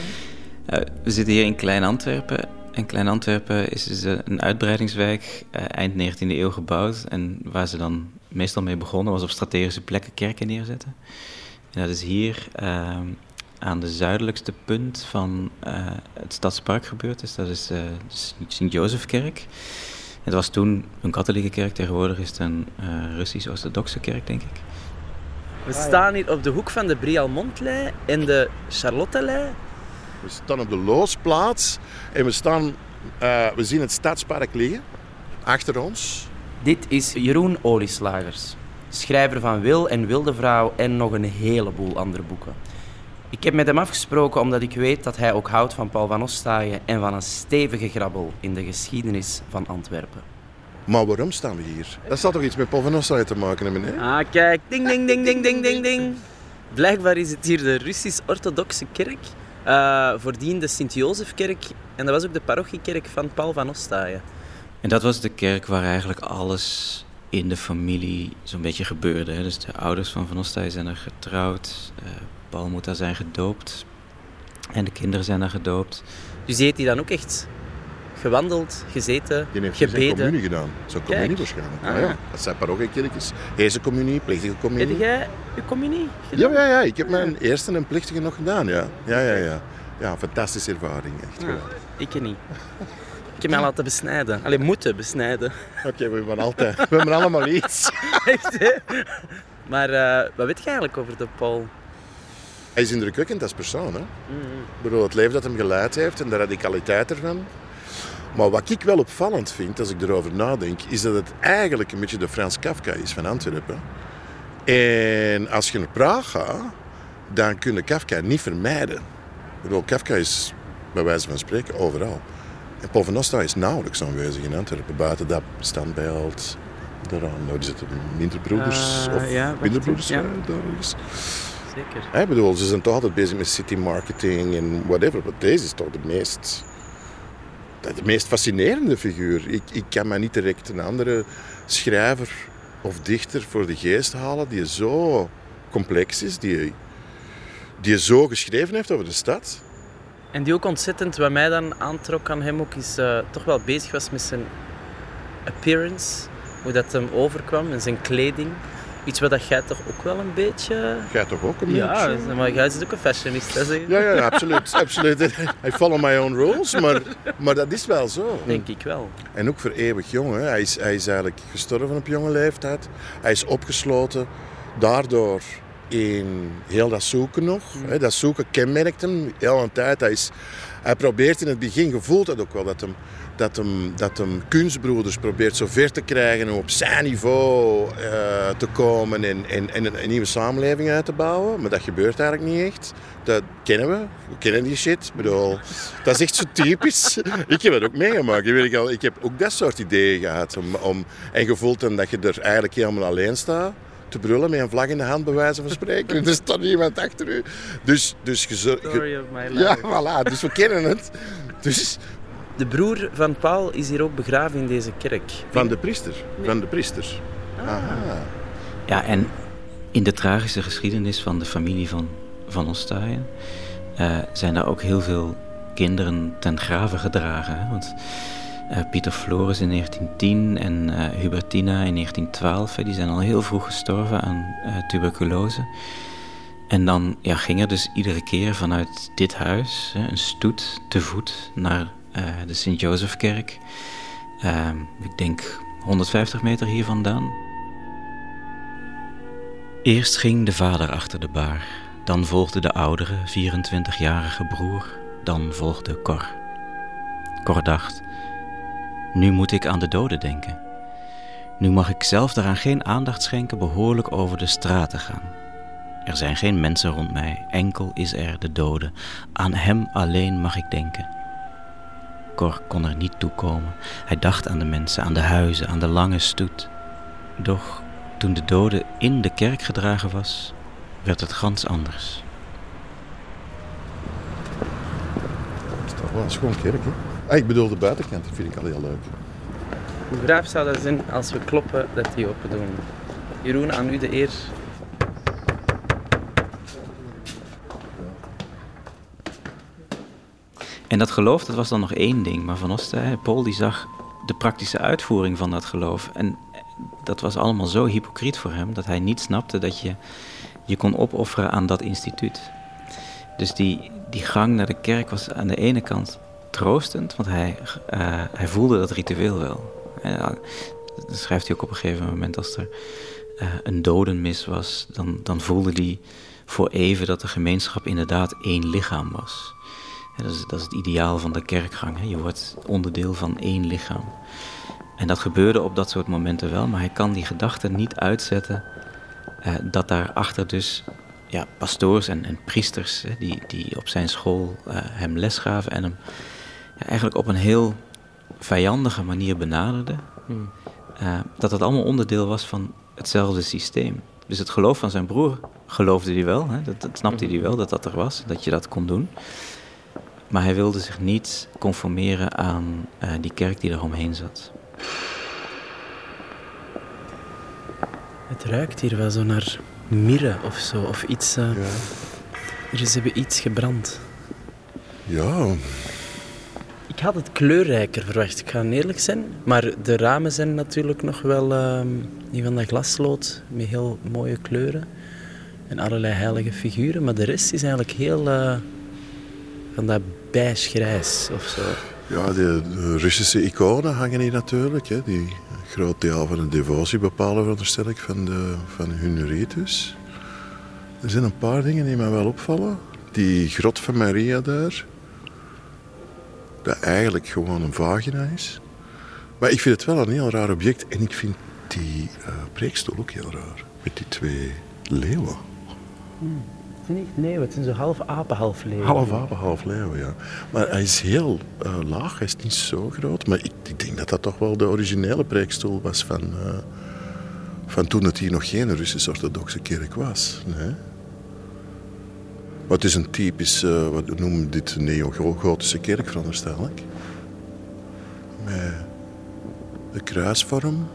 D: Uh, we zitten hier in Klein-Antwerpen. En Klein-Antwerpen is dus een uitbreidingswijk, eind 19e eeuw gebouwd. En waar ze dan meestal mee begonnen was op strategische plekken kerken neerzetten. En dat is hier ehm, aan de zuidelijkste punt van het Stadspark gebeurd. Dus dat is de Sint-Jozefkerk. Het was toen een katholieke kerk, tegenwoordig is het een Russisch-orthodoxe kerk, denk ik.
H: We staan hier op de hoek van de Brialmontlei en de Charlottelei.
F: We staan op de Loosplaats en we, staan, uh, we zien het stadspark liggen achter ons.
H: Dit is Jeroen Olieslagers, schrijver van Wil en Wilde Vrouw en nog een heleboel andere boeken.
B: Ik heb met hem afgesproken omdat ik weet dat hij ook houdt van Paul van Ostaaien en van een stevige grabbel in de geschiedenis van Antwerpen.
F: Maar waarom staan we hier? Dat zal toch iets met Paul van Ostaaien te maken hebben, hè?
H: Ah, kijk. Ding, ding, ding, ding, ding, ding, ding. Blijkbaar is het hier de Russisch-Orthodoxe kerk. Uh, voordien de Sint-Jozefkerk. En dat was ook de parochiekerk van Paul van Ostaaien.
D: En dat was de kerk waar eigenlijk alles in de familie zo'n beetje gebeurde. Hè? Dus de ouders van Van Ostaaien zijn er getrouwd. Uh, Paul moet daar zijn gedoopt. En de kinderen zijn daar gedoopt.
H: Dus heeft hij dan ook echt gewandeld, gezeten,
F: Die heeft
H: gebeden?
F: zijn communie gedaan. Zo'n communie waarschijnlijk.
H: Ah.
F: Ja, ja. Dat zijn parochiekerkjes. Deze communie, plichtige communie.
H: Heb jij je communie
F: Ja, ja, ja. Ik heb mijn eerste en plichtige nog gedaan, ja. Ja, ja, ja. Ja, fantastische ervaring, echt.
H: Ja,
F: geweldig.
H: ik niet. Ik heb mij laten besnijden. Alleen moeten besnijden.
F: Oké, we hebben altijd, we hebben allemaal iets.
H: Echt, hè? Maar eh, wat weet je eigenlijk over de Paul?
F: Hij is indrukwekkend als persoon, hè. Ik bedoel, het leven dat hem geleid heeft en de radicaliteit ervan. Maar wat ik wel opvallend vind, als ik erover nadenk, is dat het eigenlijk een beetje de Frans Kafka is van Antwerpen. En als je naar Praag gaat, dan kun je Kafka niet vermijden. Ik bedoel, Kafka is bij wijze van spreken overal. En Paul van Nostra is nauwelijks aanwezig in Antwerpen. Buiten dat standbeeld, daaraan, nou, die zitten Minderbroeders
H: Eh,
F: of
H: ja,
F: Minderbroeders
H: ja.
F: eh, daar ergens.
H: Zeker.
F: Ik bedoel, ze zijn toch altijd bezig met city marketing en whatever. Maar deze is toch de meest, de meest fascinerende figuur. Ik, ik kan me niet direct een andere schrijver of dichter voor de geest halen die zo complex is, die, die zo geschreven heeft over de stad.
H: En die ook ontzettend, wat mij dan aantrok aan hem ook, is eh, toch wel bezig was met zijn appearance. Hoe dat hem overkwam en zijn kleding. Iets wat dat jij toch ook wel een beetje...
F: Jij toch ook een
H: Ja,
F: beetje?
H: maar jij is ook een fashionist. Hè?
F: Ja, ja, ja, absoluut. absoluut. I follow my own rules, maar, maar dat is wel zo.
H: Denk ik wel.
F: En ook voor eeuwig jong. Hè. Hij, is, hij is eigenlijk gestorven op jonge leeftijd. Hij is opgesloten. Daardoor in heel dat zoeken nog. Hè. Dat zoeken kenmerkt hem heel een tijd. Hij, is, hij probeert in het begin, gevoelt dat ook wel, dat hem, dat hem, dat hem kunstbroeders probeert zo ver te krijgen om op zijn niveau eh, te komen en, en, en een, nieuwe samenleving uit te bouwen. Maar dat gebeurt eigenlijk niet echt. Dat kennen we. We kennen die shit. Ik bedoel, dat is echt zo typisch. ik heb het ook meegemaakt. Ik, weet ik, al, ik heb ook dat soort ideeën gehad. Om, om, en gevoeld dan dat je er eigenlijk helemaal alleen staat te brullen met een vlag in de hand, bij wijze van spreken. En er staat niemand achter u. Dus, dus je zo- je-
H: Story of my life.
F: Ja, voilà. Dus we kennen het. Dus
H: De broer van Paul is hier ook begraven in deze kerk.
F: van de priester. Van de priester. Aha.
D: Ja, en in de tragische geschiedenis van de familie van Van Ostaaien eh, zijn daar ook heel veel kinderen ten grave gedragen. Hè? Want eh, Pieter Floris in 1910 en eh, Hubertina in 1912, hè, die zijn al heel vroeg gestorven aan eh, tuberculose. En dan ja, ging er dus iedere keer vanuit dit huis hè, een stoet te voet naar de Sint-Jozefkerk. Ehm, ik denk 150 meter hier vandaan. Eerst ging de vader achter de baar, dan volgde de oudere, 24-jarige broer, dan volgde Cor. Cor dacht: Nu moet ik aan de doden denken. Nu mag ik zelf daaraan geen aandacht schenken behoorlijk over de straten gaan. Er zijn geen mensen rond mij, enkel is er de dode. Aan hem alleen mag ik denken. Cor kon er niet toe komen. Hij dacht aan de mensen, aan de huizen, aan de lange stoet. Doch toen de dode in de kerk gedragen was, werd het gans anders.
F: Het is toch wel een schoon kerk, hè? Ah, ik bedoel de buitenkant, dat vind ik al heel leuk.
H: Hoe graaf zou dat zijn als we kloppen dat die open doen? Jeroen, aan u de eer.
D: En dat geloof, dat was dan nog één ding. Maar Van Osten, Paul, die zag de praktische uitvoering van dat geloof. En dat was allemaal zo hypocriet voor hem, dat hij niet snapte dat je je kon opofferen aan dat instituut. Dus die, die gang naar de kerk was aan de ene kant troostend, want hij, eh, hij voelde dat ritueel wel. Dat schrijft hij ook op een gegeven moment als er eh, een dodenmis was, dan, dan voelde hij voor even dat de gemeenschap inderdaad één lichaam was. Ja, dat, is, dat is het ideaal van de kerkgang. Hè. Je wordt onderdeel van één lichaam. En dat gebeurde op dat soort momenten wel, maar hij kan die gedachte niet uitzetten eh, dat daarachter dus ja, pastoors en, en priesters hè, die, die op zijn school uh, hem les gaven en hem ja, eigenlijk op een heel vijandige manier benaderden.
H: Hmm.
D: Uh, dat dat allemaal onderdeel was van hetzelfde systeem. Dus het geloof van zijn broer geloofde hij wel, hè? Dat, dat snapte hij wel dat dat er was, dat je dat kon doen. Maar hij wilde zich niet conformeren aan uh, die kerk die er omheen zat.
H: Het ruikt hier wel zo naar mirre of zo, of iets. Uh, ja. Er is hebben iets gebrand.
F: Ja.
H: Ik had het kleurrijker verwacht, ik ga eerlijk zijn. Maar de ramen zijn natuurlijk nog wel uh, die van dat glaslood met heel mooie kleuren. En allerlei heilige figuren. Maar de rest is eigenlijk heel uh, van dat beige-grijs of zo.
F: Ja, de, de, Russische iconen hangen hier natuurlijk. Hè. Die een groot deel van de devotie bepalen, veronderstel ik, van, de, van hun ritus. Er zijn een paar dingen die mij wel opvallen. Die grot van Maria daar, dat eigenlijk gewoon een vagina is. Maar ik vind het wel een heel raar object. En ik vind die uh, preekstoel ook heel raar. Met die twee leeuwen.
H: Hmm. Zijn niet het zijn zo half apen, half leeuwen.
F: Half apen, half leeuwen, ja. Maar hij is heel uh, laag, hij is niet zo groot. Maar ik, ik, denk dat dat toch wel de originele preekstoel was van, uh, van toen het hier nog geen Russisch-orthodoxe kerk was. Nee? Maar is een typisch, uh, wat noemen dit, neo-gotische kerk, veronderstel ik. Met de kruisvorm.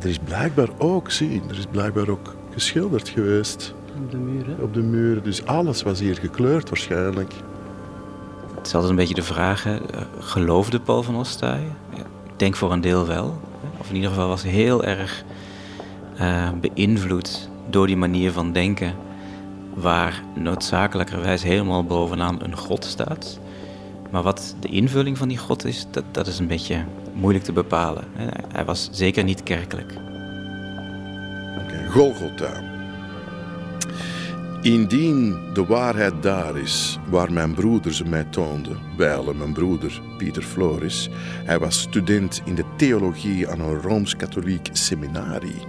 F: Er is blijkbaar ook, zie, er is blijkbaar ook geschilderd geweest.
H: Op de muren?
F: Op de muren, dus alles was hier gekleurd waarschijnlijk.
D: Het is altijd een beetje de vraag, hè, geloofde Paul van Ostaaien? Ja, ik denk voor een deel wel. Of in ieder geval was hij heel erg uh, beïnvloed door die manier van denken waar noodzakelijkerwijs helemaal bovenaan een god staat. Maar wat de invulling van die god is, dat, dat is een beetje moeilijk te bepalen. Hij was zeker niet kerkelijk.
F: Okay, Golgotha. Indien de waarheid daar is, waar mijn broeder ze mij toonde, wijle mijn broeder Pieter Floris, hij was student in de theologie aan een Rooms-Katholiek seminarie.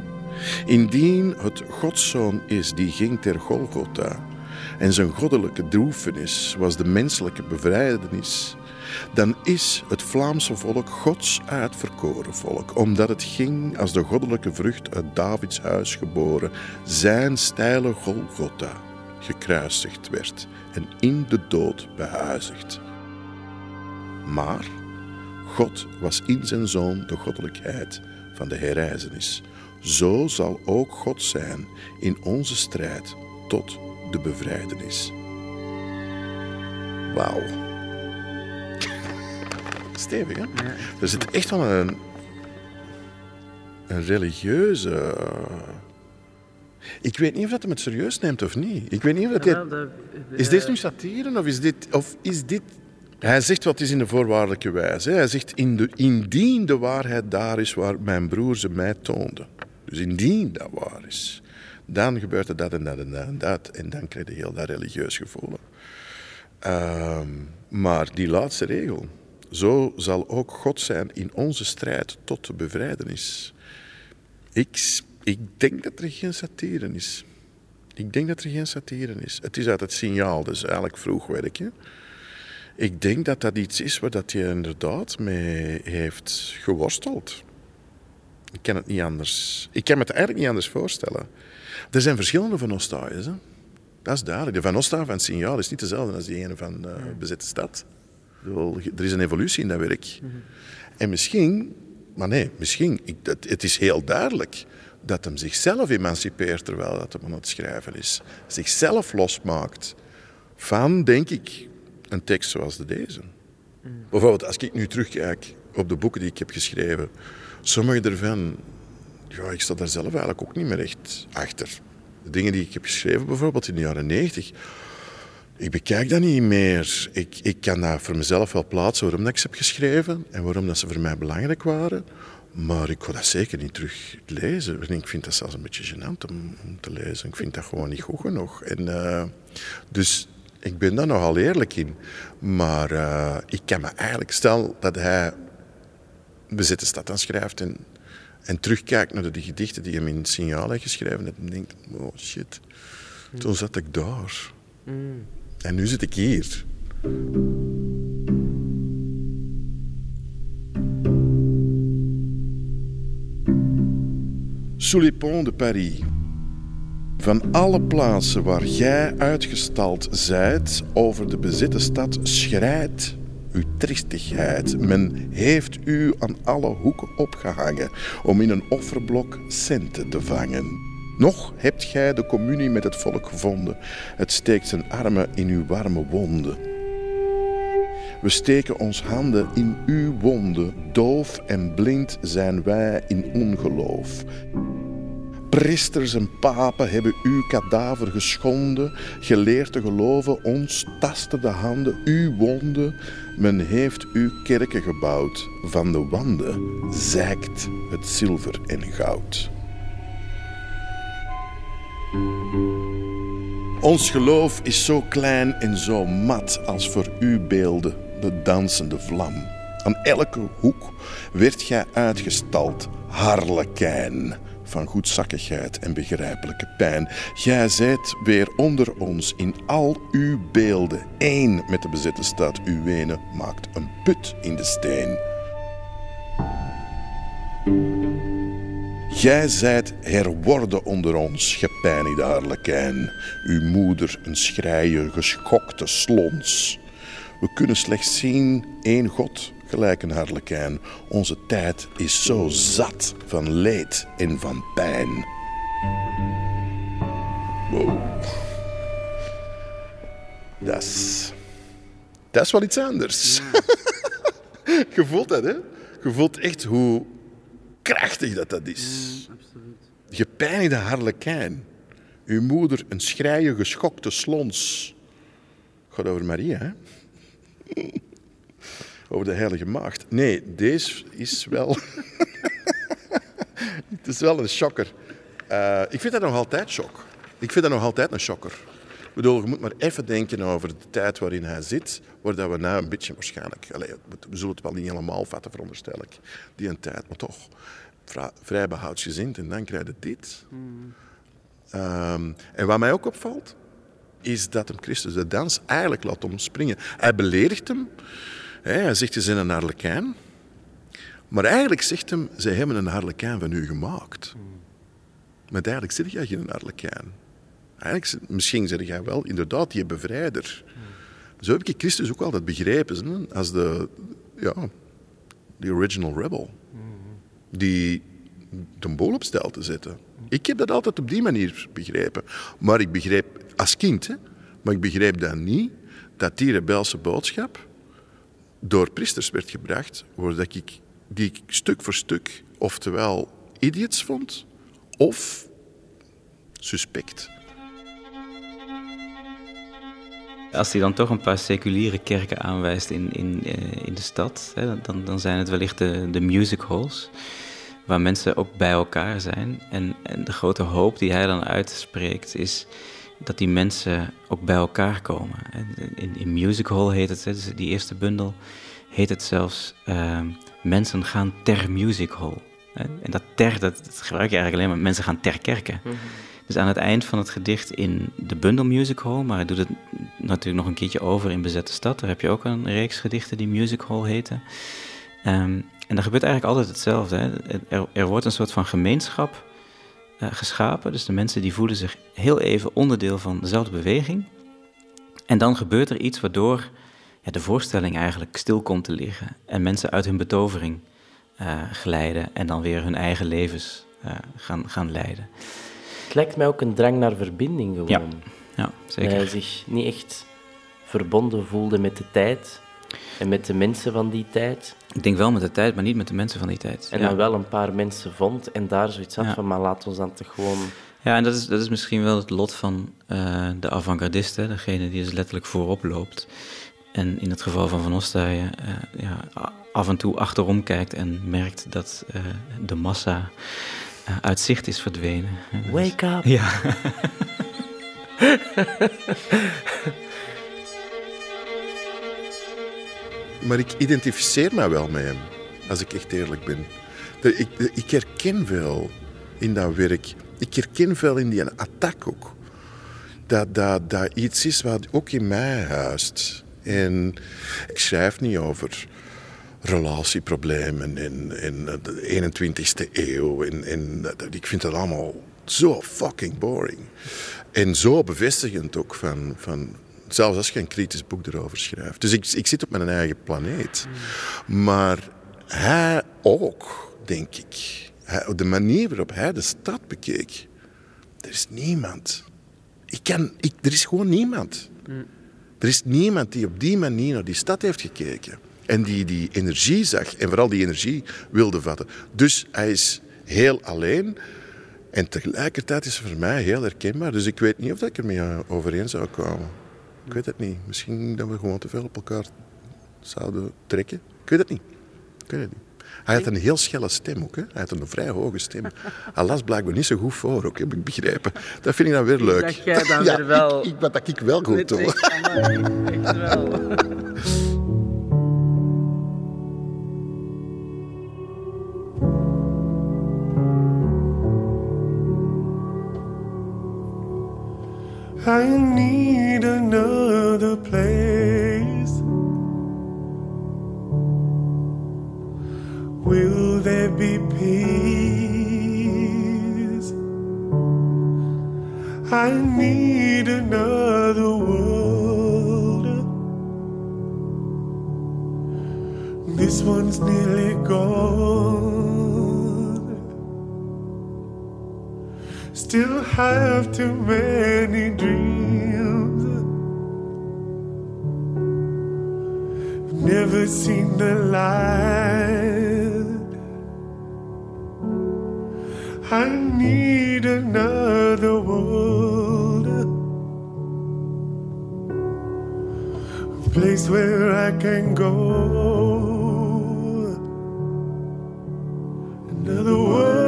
F: Indien het Godszoon is die ging ter Golgotha en zijn goddelijke droefenis was de menselijke bevrijdenis, dan is het Vlaamse volk Gods uitverkoren volk, omdat het ging als de goddelijke vrucht uit Davids huis geboren, zijn steile Golgotha gekruisigd werd en in de dood behuizigd. Maar God was in zijn zoon de goddelijkheid van de herrijzenis. Zo zal ook God zijn in onze strijd tot de bevrijdenis. Wauw. Stevig, hè? Ja. Er zit echt wel een, een religieuze. Ik weet niet of dat hem het serieus neemt of niet. Ik weet niet of dat
H: Ja,
F: Is dit nu satire of is dit... Of is dit... Hij zegt wat is in de voorwaardelijke wijze. Hij zegt in de, indien de waarheid daar is waar mijn broer ze mij toonde. Dus indien dat waar is. Dan gebeurt er dat en dat en dat en dat. En dan krijg je heel dat religieus gevoel. Ehm, maar die laatste regel. Zo zal ook God zijn in onze strijd tot de bevrijdenis. Ik, ik denk dat er geen satire is. Ik denk dat er geen satire is. Het is uit het signaal, dus eigenlijk vroeg werk. Hè. Ik denk dat dat iets is waar dat je inderdaad mee heeft geworsteld. Ik kan het niet anders. Ik kan me het eigenlijk niet anders voorstellen. Er zijn verschillende Van Ostaaien. Hè? Dat is duidelijk. De Van Ostaaien van signaal is niet dezelfde als die ene van uh, Bezette Stad. Er is een evolutie in dat werk. En misschien, maar nee, misschien, ik, het, het is heel duidelijk dat hem zichzelf emancipeert terwijl dat hem aan het schrijven is. Zichzelf losmaakt van, denk ik, een tekst zoals de deze. Bijvoorbeeld, als ik nu terugkijk op de boeken die ik heb geschreven, sommige ervan, ja, ik sta daar zelf eigenlijk ook niet meer echt achter. De dingen die ik heb geschreven, bijvoorbeeld in de jaren 90, ik bekijk dat niet meer. Ik, ik kan dat voor mezelf wel plaatsen waarom ik ze heb geschreven en waarom dat ze voor mij belangrijk waren. Maar ik wil dat zeker niet terug lezen. En ik vind dat zelfs een beetje gênant om, om te lezen. Ik vind dat gewoon niet goed genoeg. En, eh, dus ik ben daar nogal eerlijk in. Maar eh, ik kan me eigenlijk... Stel dat hij Bezette Stad aan schrijft en, en terugkijkt naar de gedichten die hem in het signaal heeft geschreven. En denkt, oh shit. Toen zat ik daar.
H: Mm.
F: En nu zit ik hier. Sous les ponts de Paris. Van alle plaatsen waar jij uitgestald zijt over de bezitte stad schrijdt uw triestigheid. Men heeft u aan alle hoeken opgehangen om in een offerblok centen te vangen. Nog hebt gij de communie met het volk gevonden. Het steekt zijn armen in uw warme wonden. We steken ons handen in uw wonden. Doof en blind zijn wij in ongeloof. Priesters en papen hebben uw kadaver geschonden. Geleerd te geloven, ons tasten de handen, uw wonden. Men heeft uw kerken gebouwd. Van de wanden zeikt het zilver en goud. Ons geloof is zo klein en zo mat als voor uw beelden de dansende vlam. Aan elke hoek werd gij uitgestald, harlekijn van goedzakkigheid en begrijpelijke pijn. Gij zijt weer onder ons in al uw beelden. één met de bezette stad. Uw wenen maakt een put in de steen. Gij zijt herworden onder ons, gepijnigde harlekijn. Uw moeder een schrijer, geschokte slons. We kunnen slechts zien één God, gelijk een harlekijn. Onze tijd is zo zat van leed en van pijn. Wow. Dat is... Dat is wel iets anders. Je voelt dat, hè? Je voelt echt hoe krachtig dat dat is. Gepijnigde harlekijn. Uw moeder een schrijen, geschokte slons. Gaat over Maria, hè? Over de heilige maagd. Nee, deze is wel... Het is wel een shocker. Eh, ik vind dat nog altijd shock. Ik vind dat nog altijd een shocker. Ik bedoel, je moet maar even denken over de tijd waarin hij zit, waar dat we nou een beetje waarschijnlijk... Allee, we zullen het wel niet helemaal vatten, veronderstel ik, die een tijd, maar toch vrij behoudsgezind en dan krijg je dit. Ehm, en wat mij ook opvalt, is dat hem Christus de dans eigenlijk laat omspringen. Hij beledigt hem. Hij zegt, je bent een harlekijn. Maar eigenlijk zegt hem, zij hebben een harlekijn van u gemaakt. Maar eigenlijk zit jij geen harlekijn. Eigenlijk, misschien zeg jij wel inderdaad die bevrijder. Zo heb ik Christus ook altijd begrepen. Als de, ja, de original rebel. Die de boel op stel te zetten. Ik heb dat altijd op die manier begrepen. Maar ik begreep, als kind, hè, maar ik begreep dan niet dat die rebelse boodschap door priesters werd gebracht, waar ik die ik stuk voor stuk oftewel idiots vond, of suspect.
D: Als hij dan toch een paar seculiere kerken aanwijst in, in, eh, in de stad, hè, dan, dan zijn het wellicht de, de music halls, waar mensen ook bij elkaar zijn. En, en de grote hoop die hij dan uitspreekt is dat die mensen ook bij elkaar komen. En In, in music hall heet het, dus die eerste bundel, heet het zelfs eh, mensen gaan ter music hall. En dat ter, dat, dat gebruik je eigenlijk alleen maar, mensen gaan ter kerken. Dus aan het eind van het gedicht in de bundel Music Hall, maar hij doet het natuurlijk nog een keertje over in Bezette Stad. Daar heb je ook een reeks gedichten die Music Hall heten. Ehm, en daar gebeurt eigenlijk altijd hetzelfde. Hè. Er, er wordt een soort van gemeenschap eh, geschapen. Dus de mensen die voelen zich heel even onderdeel van dezelfde beweging. En dan gebeurt er iets waardoor ja, de voorstelling eigenlijk stil komt te liggen. En mensen uit hun betovering eh, glijden en dan weer hun eigen levens eh, gaan, gaan leiden.
H: Het lijkt mij ook een drang naar verbinding gewoon.
D: Ja, ja zeker.
H: Dat hij zich niet echt verbonden voelde met de tijd en met de mensen van die tijd.
D: Ik denk wel met de tijd, maar niet met de mensen van die tijd.
H: En
D: ja.
H: dan wel een paar mensen vond en daar zoiets had
D: Ja.
H: van, maar laat ons dan toch gewoon...
D: Ja, en dat is, dat is misschien wel het lot van eh, de avant-gardiste, degene die dus letterlijk voorop loopt. En in het geval van Van Ostaaien eh, ja, af en toe achterom kijkt en merkt dat eh, de massa uit zicht is verdwenen.
H: Wake up!
D: Ja.
F: Maar ik identificeer mij wel met hem, als ik echt eerlijk ben. Ik, ik herken veel in dat werk. Ik herken veel in die attack ook. dat dat, dat iets is wat ook in mij huist. En ik schrijf niet over relatieproblemen in, in de 21ste eeuw. Ik vind dat allemaal zo fucking boring. En zo bevestigend ook van, van zelfs als je een kritisch boek erover schrijft. Dus ik, ik zit op mijn eigen planeet. Maar hij ook, denk ik. Hij, de manier waarop hij de stad bekeek. Er is niemand. Ik kan, ik, er is gewoon niemand. Er is niemand die op die manier naar die stad heeft gekeken. En die die energie zag. En vooral die energie wilde vatten. Dus hij is heel alleen. En tegelijkertijd is het voor mij heel herkenbaar. Dus ik weet niet of ik ermee overeen zou komen. Ik weet het niet. Misschien dat we gewoon te veel op elkaar zouden trekken. Ik weet het niet. Ik weet het niet. Hij had een heel schelle stem ook. Hè. Hij had een vrij hoge stem. Hij las blijkbaar niet zo goed voor ook, heb ik begrepen. Dat vind ik dan weer leuk.
S: Dat jij dan
F: ja,
S: weer wel...
F: Ik, ik, wat dat ik wel goed doe.
S: Echt wel.
T: I need another place. Will there be peace? I need another world. This one's nearly gone. Still have too many dreams. Never seen the light. I need another world. A place where I can go. Another world.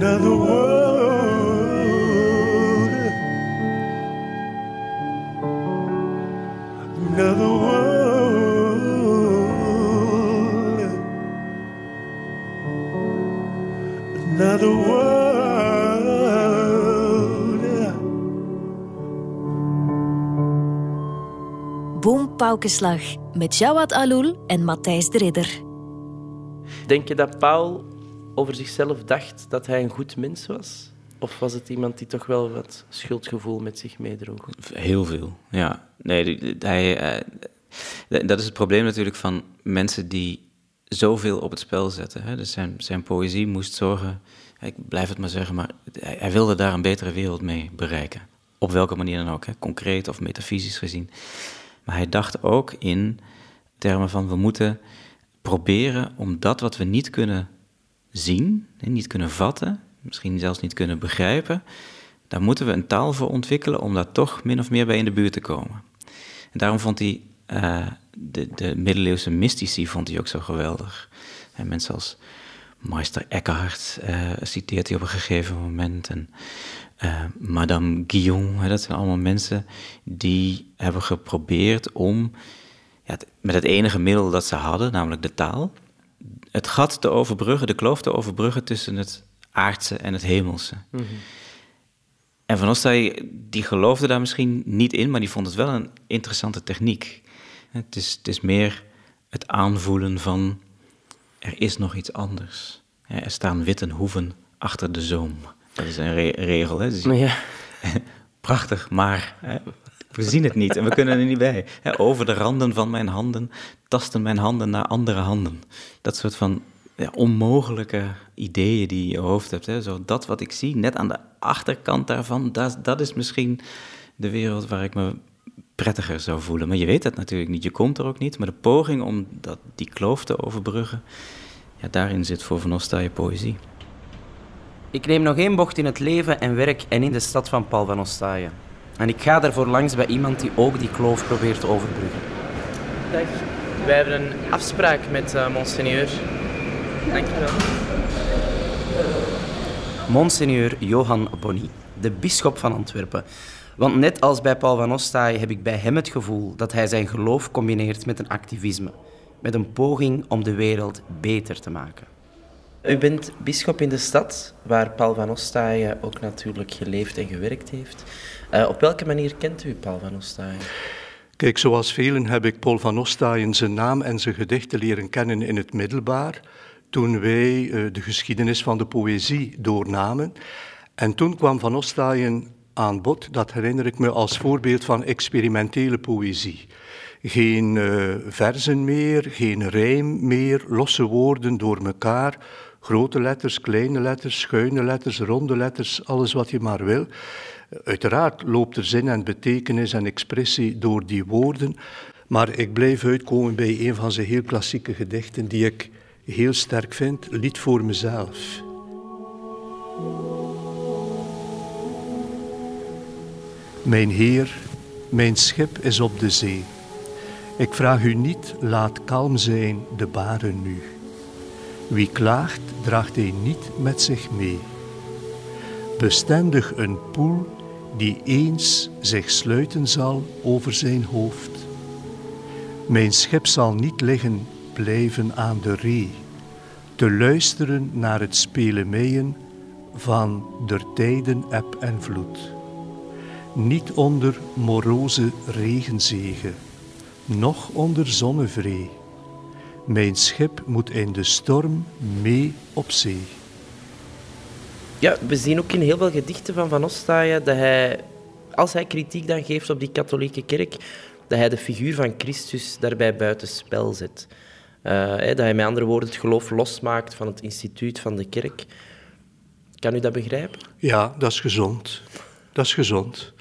T: Another world. Another world. Another world.
A: Boom Paukenslag met Jawad Alul en Matthijs de Ridder.
B: Denk je dat Paul over zichzelf dacht dat hij een goed mens was? Of was het iemand die toch wel wat schuldgevoel met zich meedroeg?
D: Heel veel, ja. Nee, hij, eh, dat is het probleem natuurlijk van mensen die zoveel op het spel zetten. Hè. Dus zijn, zijn poëzie moest zorgen, ik blijf het maar zeggen, maar hij, hij wilde daar een betere wereld mee bereiken. Op welke manier dan ook, hè. concreet of metafysisch gezien. Maar hij dacht ook in termen van we moeten proberen om dat wat we niet kunnen zien, niet kunnen vatten, misschien zelfs niet kunnen begrijpen, daar moeten we een taal voor ontwikkelen om daar toch min of meer bij in de buurt te komen. En daarom vond hij eh, de, de middeleeuwse mystici vond hij ook zo geweldig. En mensen als Meister Eckhart eh, citeert hij op een gegeven moment. En eh, Madame Guillon, dat zijn allemaal mensen die hebben geprobeerd om ja, met het enige middel dat ze hadden, namelijk de taal, het gat te overbruggen, de kloof te overbruggen tussen het aardse en het hemelse. En Van Ostay, die geloofde daar misschien niet in, maar die vond het wel een interessante techniek. Het is, het is meer het aanvoelen van, er is nog iets anders. Er staan witte hoeven achter de zoom. Dat is een re- regel, hè? Dus-
B: Ja.
D: Prachtig, maar hè, we zien het niet en we kunnen er niet bij. Over de randen van mijn handen tasten mijn handen naar andere handen. Dat soort van ja, onmogelijke ideeën die je in je hoofd hebt. Hè. Zo dat wat ik zie, net aan de achterkant daarvan, dat, dat is misschien de wereld waar ik me prettiger zou voelen. Maar je weet dat natuurlijk niet, je komt er ook niet. Maar de poging om dat, die kloof te overbruggen, ja, daarin zit voor Van Ostaaije poëzie.
B: Ik neem nog één bocht in het leven en werk en in de stad van Paul van Ostaaien. En ik ga daarvoor langs bij iemand die ook die kloof probeert te overbruggen.
S: Dag. Wij hebben een afspraak met eh, monseigneur. Dankjewel.
B: Monseigneur Johan Bonny, de bisschop van Antwerpen. Want net als bij Paul van Ostaaij heb ik bij hem het gevoel dat hij zijn geloof combineert met een activisme. Met een poging om de wereld beter te maken. U bent bischop in de stad, waar Paul van Ostaaien ook natuurlijk geleefd en gewerkt heeft. Uh, op welke manier kent u Paul van Ostaaien?
G: Kijk, zoals velen heb ik Paul van Ostaaien zijn naam en zijn gedichten leren kennen in het middelbaar, toen wij uh, de geschiedenis van de poëzie doornamen. En toen kwam Van Ostaaien aan bod, dat herinner ik me als voorbeeld van experimentele poëzie. Geen uh, verzen meer, geen rijm meer, losse woorden door elkaar, grote letters, kleine letters, schuine letters, ronde letters, alles wat je maar wil. Uiteraard loopt er zin en betekenis en expressie door die woorden, maar ik blijf uitkomen bij een van zijn heel klassieke gedichten die ik heel sterk vind, Lied voor mezelf. Mijn Heer, mijn schip is op de zee. Ik vraag u niet, laat kalm zijn de baren nu. Wie klaagt, draagt hij niet met zich mee. Bestendig een poel die eens zich sluiten zal over zijn hoofd. Mijn schip zal niet liggen blijven aan de ree, te luisteren naar het spelen meeën van der tijden eb en vloed. Niet onder moroze regenzegen, noch onder zonnevree. Mijn schip moet in de storm mee op zee.
B: Ja, we zien ook in heel veel gedichten van Van Ostaaien dat hij, als hij kritiek dan geeft op die katholieke kerk, dat hij de figuur van Christus daarbij buiten spel zet. Uh, dat hij met andere woorden het geloof losmaakt van het instituut van de kerk. Kan u dat begrijpen?
G: Ja, dat is gezond. Dat is gezond.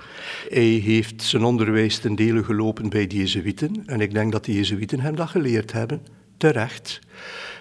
G: Hij heeft zijn onderwijs ten dele gelopen bij de Jezuïeten. En ik denk dat de Jezuïeten hem dat geleerd hebben. Terecht.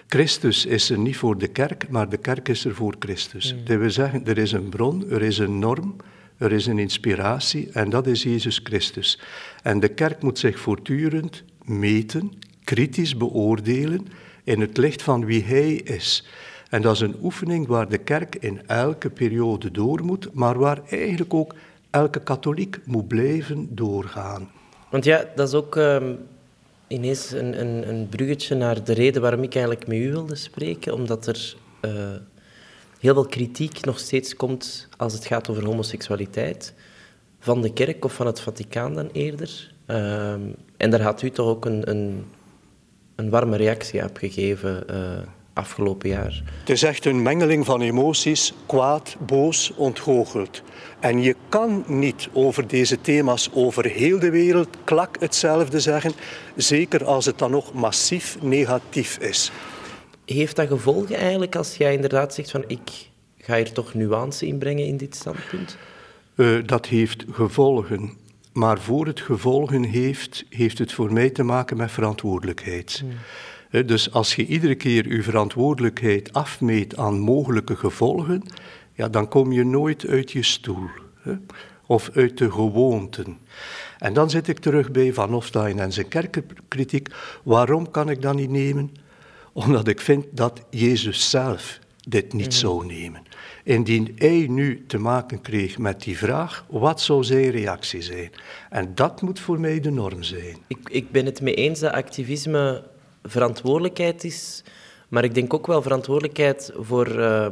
G: Christus is er niet voor de kerk, maar de kerk is er voor Christus. Mm. Dat wil zeggen, er is een bron, er is een norm, er is een inspiratie en dat is Jezus Christus. En de kerk moet zich voortdurend meten, kritisch beoordelen in het licht van wie Hij is. En dat is een oefening waar de kerk in elke periode door moet, maar waar eigenlijk ook elke katholiek moet blijven doorgaan.
B: Want ja, dat is ook ehm, ineens een, een, een, bruggetje naar de reden waarom ik eigenlijk met u wilde spreken. Omdat er uh, heel veel kritiek nog steeds komt als het gaat over homoseksualiteit. Van de kerk of van het Vaticaan dan eerder. Ehm, en daar had u toch ook een, een, een warme reactie op gegeven. Uh, afgelopen jaar.
G: Het is echt een mengeling van emoties, kwaad, boos, ontgoocheld. En je kan niet over deze thema's over heel de wereld klak hetzelfde zeggen, zeker als het dan nog massief negatief is.
B: Heeft dat gevolgen eigenlijk als jij inderdaad zegt van ik ga hier toch nuance inbrengen in dit standpunt?
G: Uh, dat heeft gevolgen. Maar voor het gevolgen heeft, heeft het voor mij te maken met verantwoordelijkheid. Hmm. Dus als je iedere keer je verantwoordelijkheid afmeet aan mogelijke gevolgen, ja, dan kom je nooit uit je stoel hè? of uit de gewoonten. En dan zit ik terug bij Van Hofstein en zijn kerkenkritiek. Waarom kan ik dat niet nemen? Omdat ik vind dat Jezus zelf dit niet mhm. zou nemen. Indien hij nu te maken kreeg met die vraag, wat zou zijn reactie zijn? En dat moet voor mij de norm zijn.
B: Ik, ik ben het mee eens dat activisme verantwoordelijkheid is, maar ik denk ook wel verantwoordelijkheid voor, uh,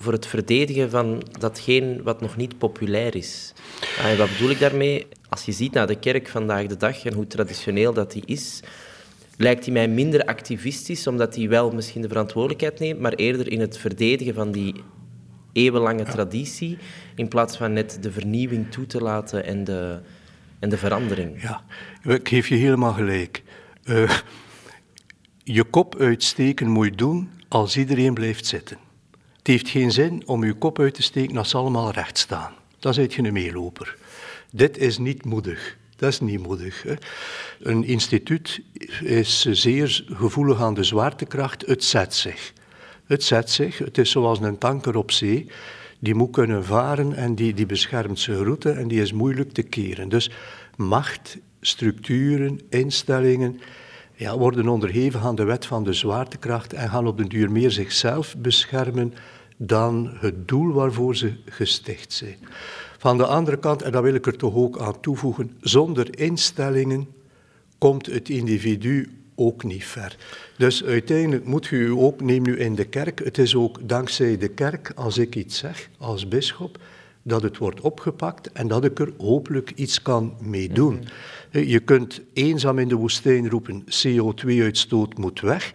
B: voor het verdedigen van datgene wat nog niet populair is. En wat bedoel ik daarmee? Als je ziet naar de kerk vandaag de dag en hoe traditioneel dat die is, lijkt hij mij minder activistisch, omdat hij wel misschien de verantwoordelijkheid neemt, maar eerder in het verdedigen van die eeuwenlange traditie, in plaats van net de vernieuwing toe te laten en de, en de verandering.
G: Ja, ik geef je helemaal gelijk. Uh, je kop uitsteken moet je doen als iedereen blijft zitten. Het heeft geen zin om je kop uit te steken als ze allemaal recht staan. Dan zit je een meeloper. Dit is niet moedig. Dat is niet moedig. Hè. Een instituut is zeer gevoelig aan de zwaartekracht. Het zet zich. Het zet zich. Het is zoals een tanker op zee. Die moet kunnen varen en die, die beschermt zijn route en die is moeilijk te keren. Dus macht, structuren, instellingen ja, worden onderhevig aan de wet van de zwaartekracht en gaan op den duur meer zichzelf beschermen dan het doel waarvoor ze gesticht zijn. Van de andere kant, en dat wil ik er toch ook aan toevoegen, zonder instellingen komt het individu ook niet ver. Dus uiteindelijk moet u ook, neem nu in de kerk, het is ook dankzij de kerk, als ik iets zeg als bischop, dat het wordt opgepakt en dat ik er hopelijk iets kan mee doen. Je kunt eenzaam in de woestijn roepen, CO2-uitstoot moet weg,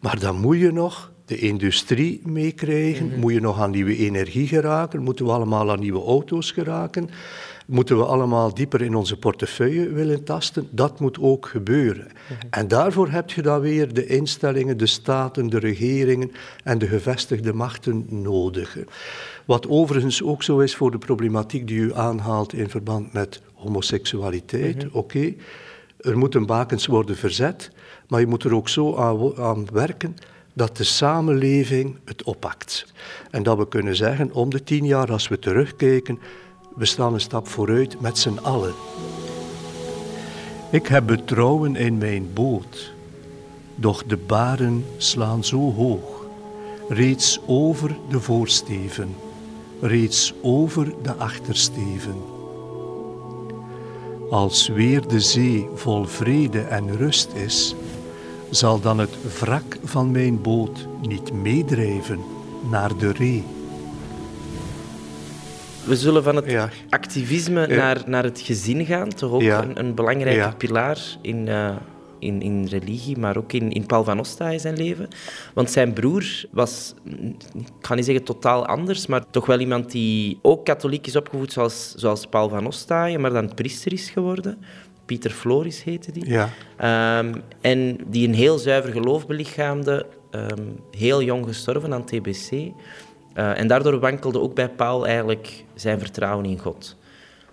G: maar dan moet je nog de industrie meekrijgen, moet je nog aan nieuwe energie geraken, moeten we allemaal aan nieuwe auto's geraken, moeten we allemaal dieper in onze portefeuille willen tasten, dat moet ook gebeuren. En daarvoor heb je dan weer de instellingen, de staten, de regeringen en de gevestigde machten nodig. Wat overigens ook zo is voor de problematiek die u aanhaalt in verband met homoseksualiteit. Oké, er moeten bakens worden verzet, maar je moet er ook zo aan, aan werken dat de samenleving het oppakt. En dat we kunnen zeggen, om de tien jaar als we terugkijken, we staan een stap vooruit met z'n allen. Ik heb betrouwen in mijn boot, doch de baren slaan zo hoog, reeds over de voorsteven, reeds over de achtersteven. Als weer de zee vol vrede en rust is, zal dan het wrak van mijn boot niet meedrijven naar de ree.
H: We zullen van het activisme
G: Ja.
H: naar, naar het gezin gaan, toch ook
G: Ja.
H: een, een belangrijke
G: Ja.
H: pilaar in, eh, in, in religie, maar ook in, in Paul van Ostaaij zijn leven. Want zijn broer was, ik ga niet zeggen totaal anders, maar toch wel iemand die ook katholiek is opgevoed zoals, zoals Paul van Ostaaij, maar dan priester is geworden. Pieter Floris heette die.
G: Ja.
H: Ehm, en die een heel zuiver geloof belichaamde, ehm, heel jong gestorven aan TBC. Eh, en daardoor wankelde ook bij Paul eigenlijk zijn vertrouwen in God.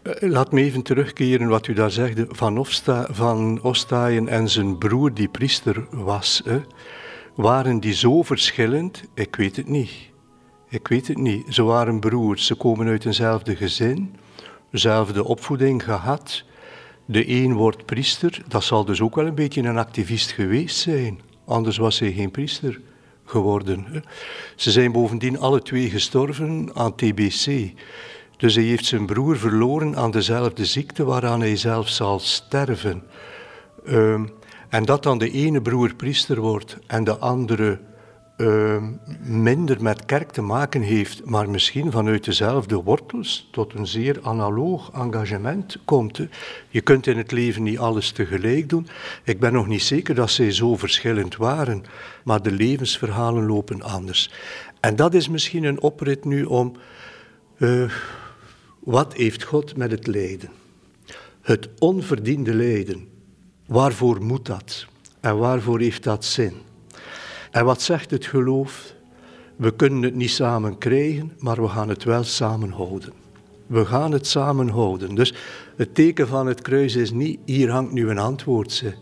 G: Eh, Laat me even terugkeren wat u daar zegt van, Ofsta, van Ostaaien en zijn broer die priester was. Hè. Waren die zo verschillend? Ik weet het niet. Ik weet het niet. Ze waren broers, ze komen uit eenzelfde gezin, dezelfde opvoeding gehad. De een wordt priester, dat zal dus ook wel een beetje een activist geweest zijn. Anders was hij geen priester geworden. hè. Ze zijn bovendien alle twee gestorven aan TBC. Dus hij heeft zijn broer verloren aan dezelfde ziekte waaraan hij zelf zal sterven. Ehm, en dat dan de ene broer priester wordt en de andere ehm, minder met kerk te maken heeft, maar misschien vanuit dezelfde wortels tot een zeer analoog engagement komt. Je kunt in het leven niet alles tegelijk doen. Ik ben nog niet zeker dat zij zo verschillend waren, maar de levensverhalen lopen anders. En dat is misschien een oprit nu om eh, wat heeft God met het lijden? Het onverdiende lijden. Waarvoor moet dat? En waarvoor heeft dat zin? En wat zegt het geloof? We kunnen het niet samen krijgen, maar we gaan het wel samen houden. We gaan het samen houden. Dus het teken van het kruis is niet, hier hangt nu een antwoord. Ze.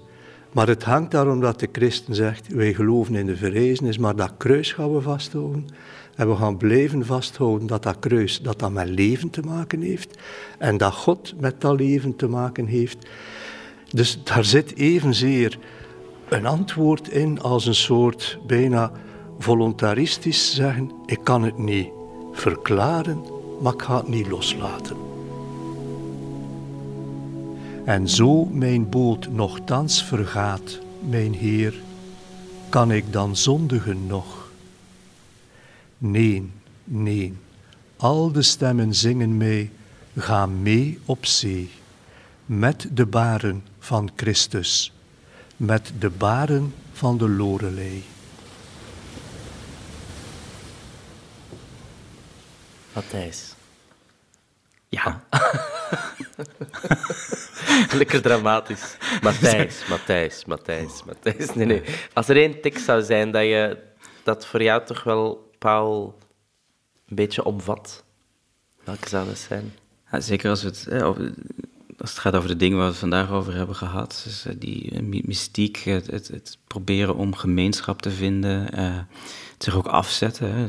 G: Maar het hangt daarom dat de christen zegt, wij geloven in de verrijzenis, maar dat kruis gaan we vasthouden. En we gaan blijven vasthouden dat dat kruis, dat dat met leven te maken heeft. En dat God met dat leven te maken heeft. Dus daar zit evenzeer een antwoord in als een soort bijna voluntaristisch zeggen, ik kan het niet verklaren, maar ik ga het niet loslaten. En zo mijn boot nochtans vergaat, mijn Heer, kan ik dan zondigen nog? Nee, nee, al de stemmen zingen mij, ga mee op zee, met de baren van Christus, met de baren van de Lorelei.
H: Matthijs. Ja. Lekker dramatisch. Matthijs, Matthijs, Matthijs, Matthijs. Nee, nee. Als er één tekst zou zijn dat, je, dat voor jou toch wel Paul een beetje omvat, welke zou dat zijn?
D: Zeker als, het, over- als het gaat over de dingen waar we het vandaag over hebben gehad. Dus, eh, die eh, my- mystiek, het, het, proberen om gemeenschap te vinden. eh, zich ook afzetten. hè,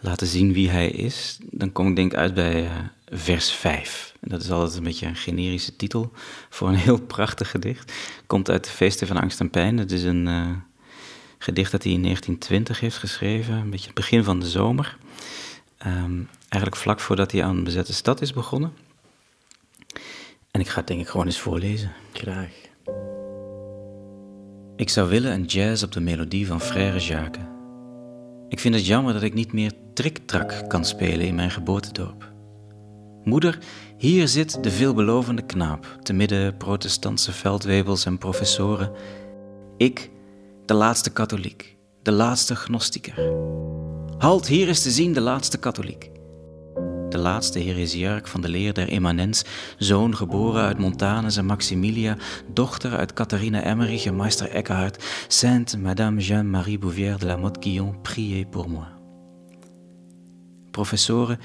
D: laten zien wie hij is. Dan kom ik denk uit bij vers 5. En dat is altijd een beetje een generische titel voor een heel prachtig gedicht. Komt uit de Feesten van Angst en Pijn. Het is een gedicht dat hij in 1920 heeft geschreven. Een beetje het begin van de zomer. Ehm, eigenlijk vlak voordat hij aan Bezette Stad is begonnen. En ik ga het denk ik gewoon eens voorlezen.
H: Graag.
D: Ik zou willen een jazz op de melodie van Frère Jacques. Ik vind het jammer dat ik niet meer triktrak kan spelen in mijn geboortedorp. Moeder, hier zit de veelbelovende knaap, te midden protestantse veldwebels en professoren. Ik, de laatste katholiek, de laatste gnostiker. Halt, hier is te zien de laatste katholiek. De laatste heresiarch van de leer der immanens, zoon geboren uit Montanus en Maximilia, dochter uit Catharina Emmerich en Meister Eckhart, Sainte Madame Jeanne-Marie Bouvière de la Motte Guillon, priez pour moi. Professoren,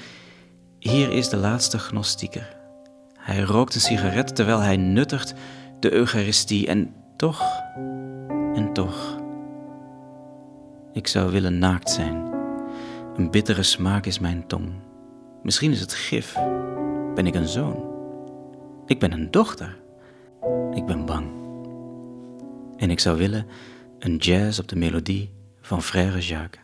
D: hier is de laatste gnostiker. Hij rookt een sigaret terwijl hij nuttigt de Eucharistie en toch, en toch. Ik zou willen naakt zijn. Een bittere smaak is mijn tong. Misschien is het gif. Ben ik een zoon? Ik ben een dochter. Ik ben bang. En ik zou willen een jazz op de melodie van Frère Jacques.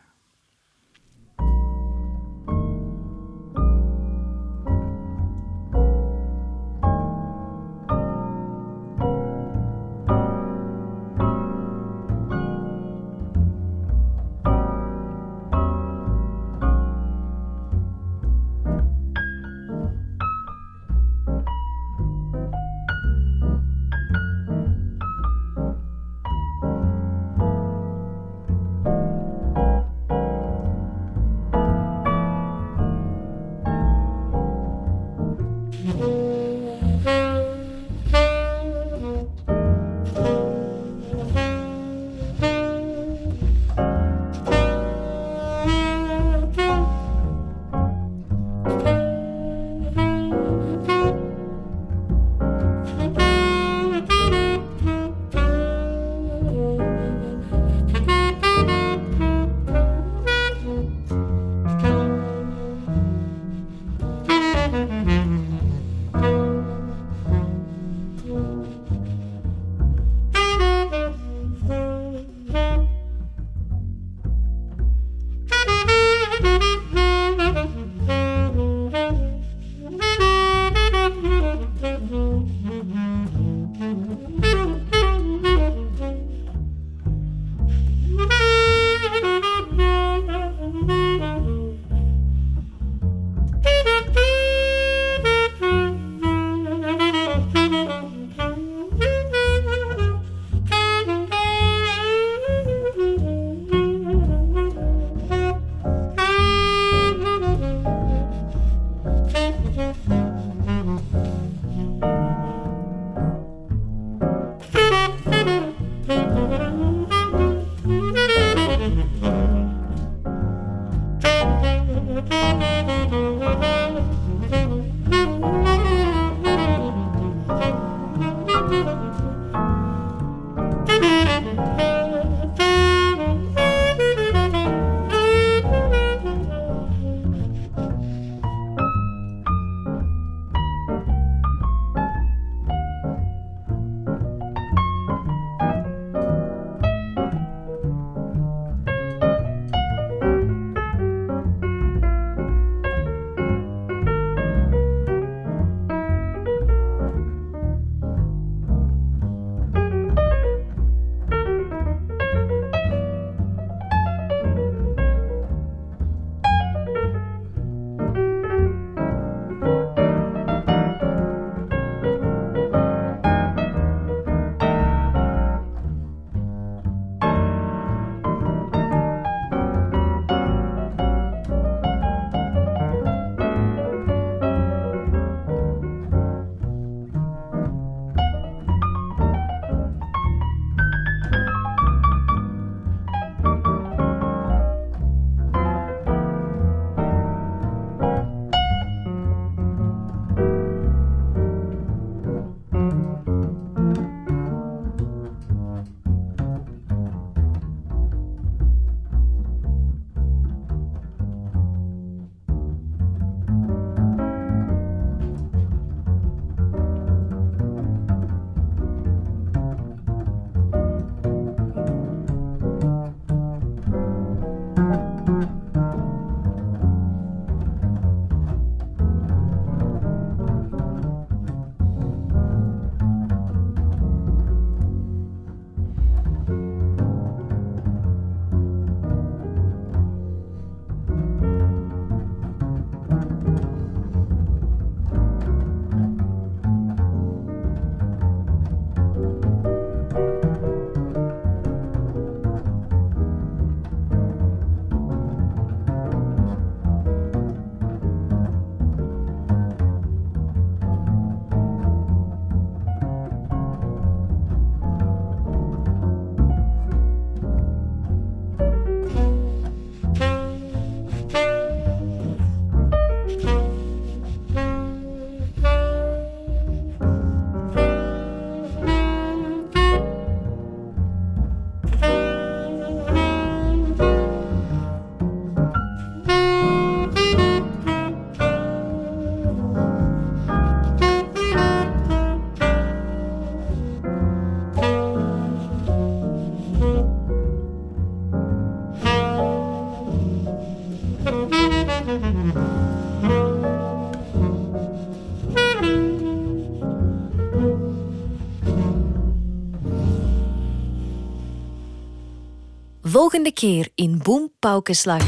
A: Volgende keer in Boem Paukenslag.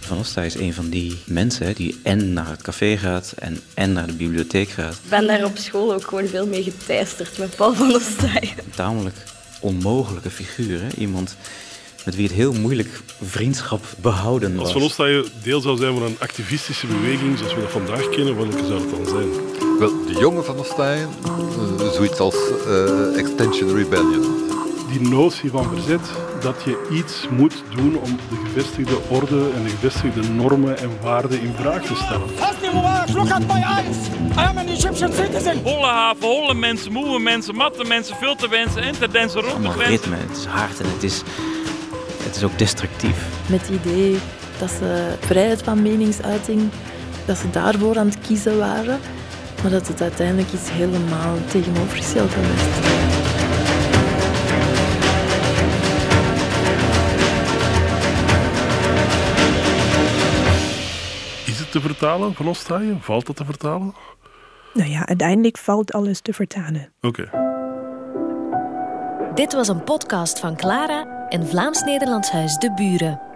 D: Van Osta is een van die mensen die en naar het café gaat en, en naar de bibliotheek gaat.
Q: Ik ben daar op school ook gewoon veel mee geteisterd met Paul van Staaien.
D: Een tamelijk onmogelijke figuur. Hè? Iemand met wie het heel moeilijk vriendschap behouden was.
U: Als Van Ostaaien deel zou zijn van een activistische beweging zoals we dat vandaag kennen, welke zou het dan zijn?
V: Wel, de jongen van Ostaaien, uh, zoiets als uh, Extension Rebellion.
U: Die notie van verzet, dat je iets moet doen om de gevestigde orde en de gevestigde normen en waarden in vraag te stellen.
W: Look at my eyes! I am an Egyptian citizen!
X: Holle haven, holle mensen, moe mensen, matte mensen, veel te wensen en te dansen rond de grens.
D: ritme, het is hard en het is, het is ook destructief.
Y: Met het idee dat ze vrijheid van meningsuiting, dat ze daarvoor aan het kiezen waren, maar dat het uiteindelijk iets helemaal tegenovergesteld
U: te vertalen van Ostaaien? Valt dat te vertalen?
Z: Nou ja, uiteindelijk valt alles te vertalen.
U: Oké. Okay.
A: Dit was een podcast van Clara en Vlaams-Nederlands Huis De Buren.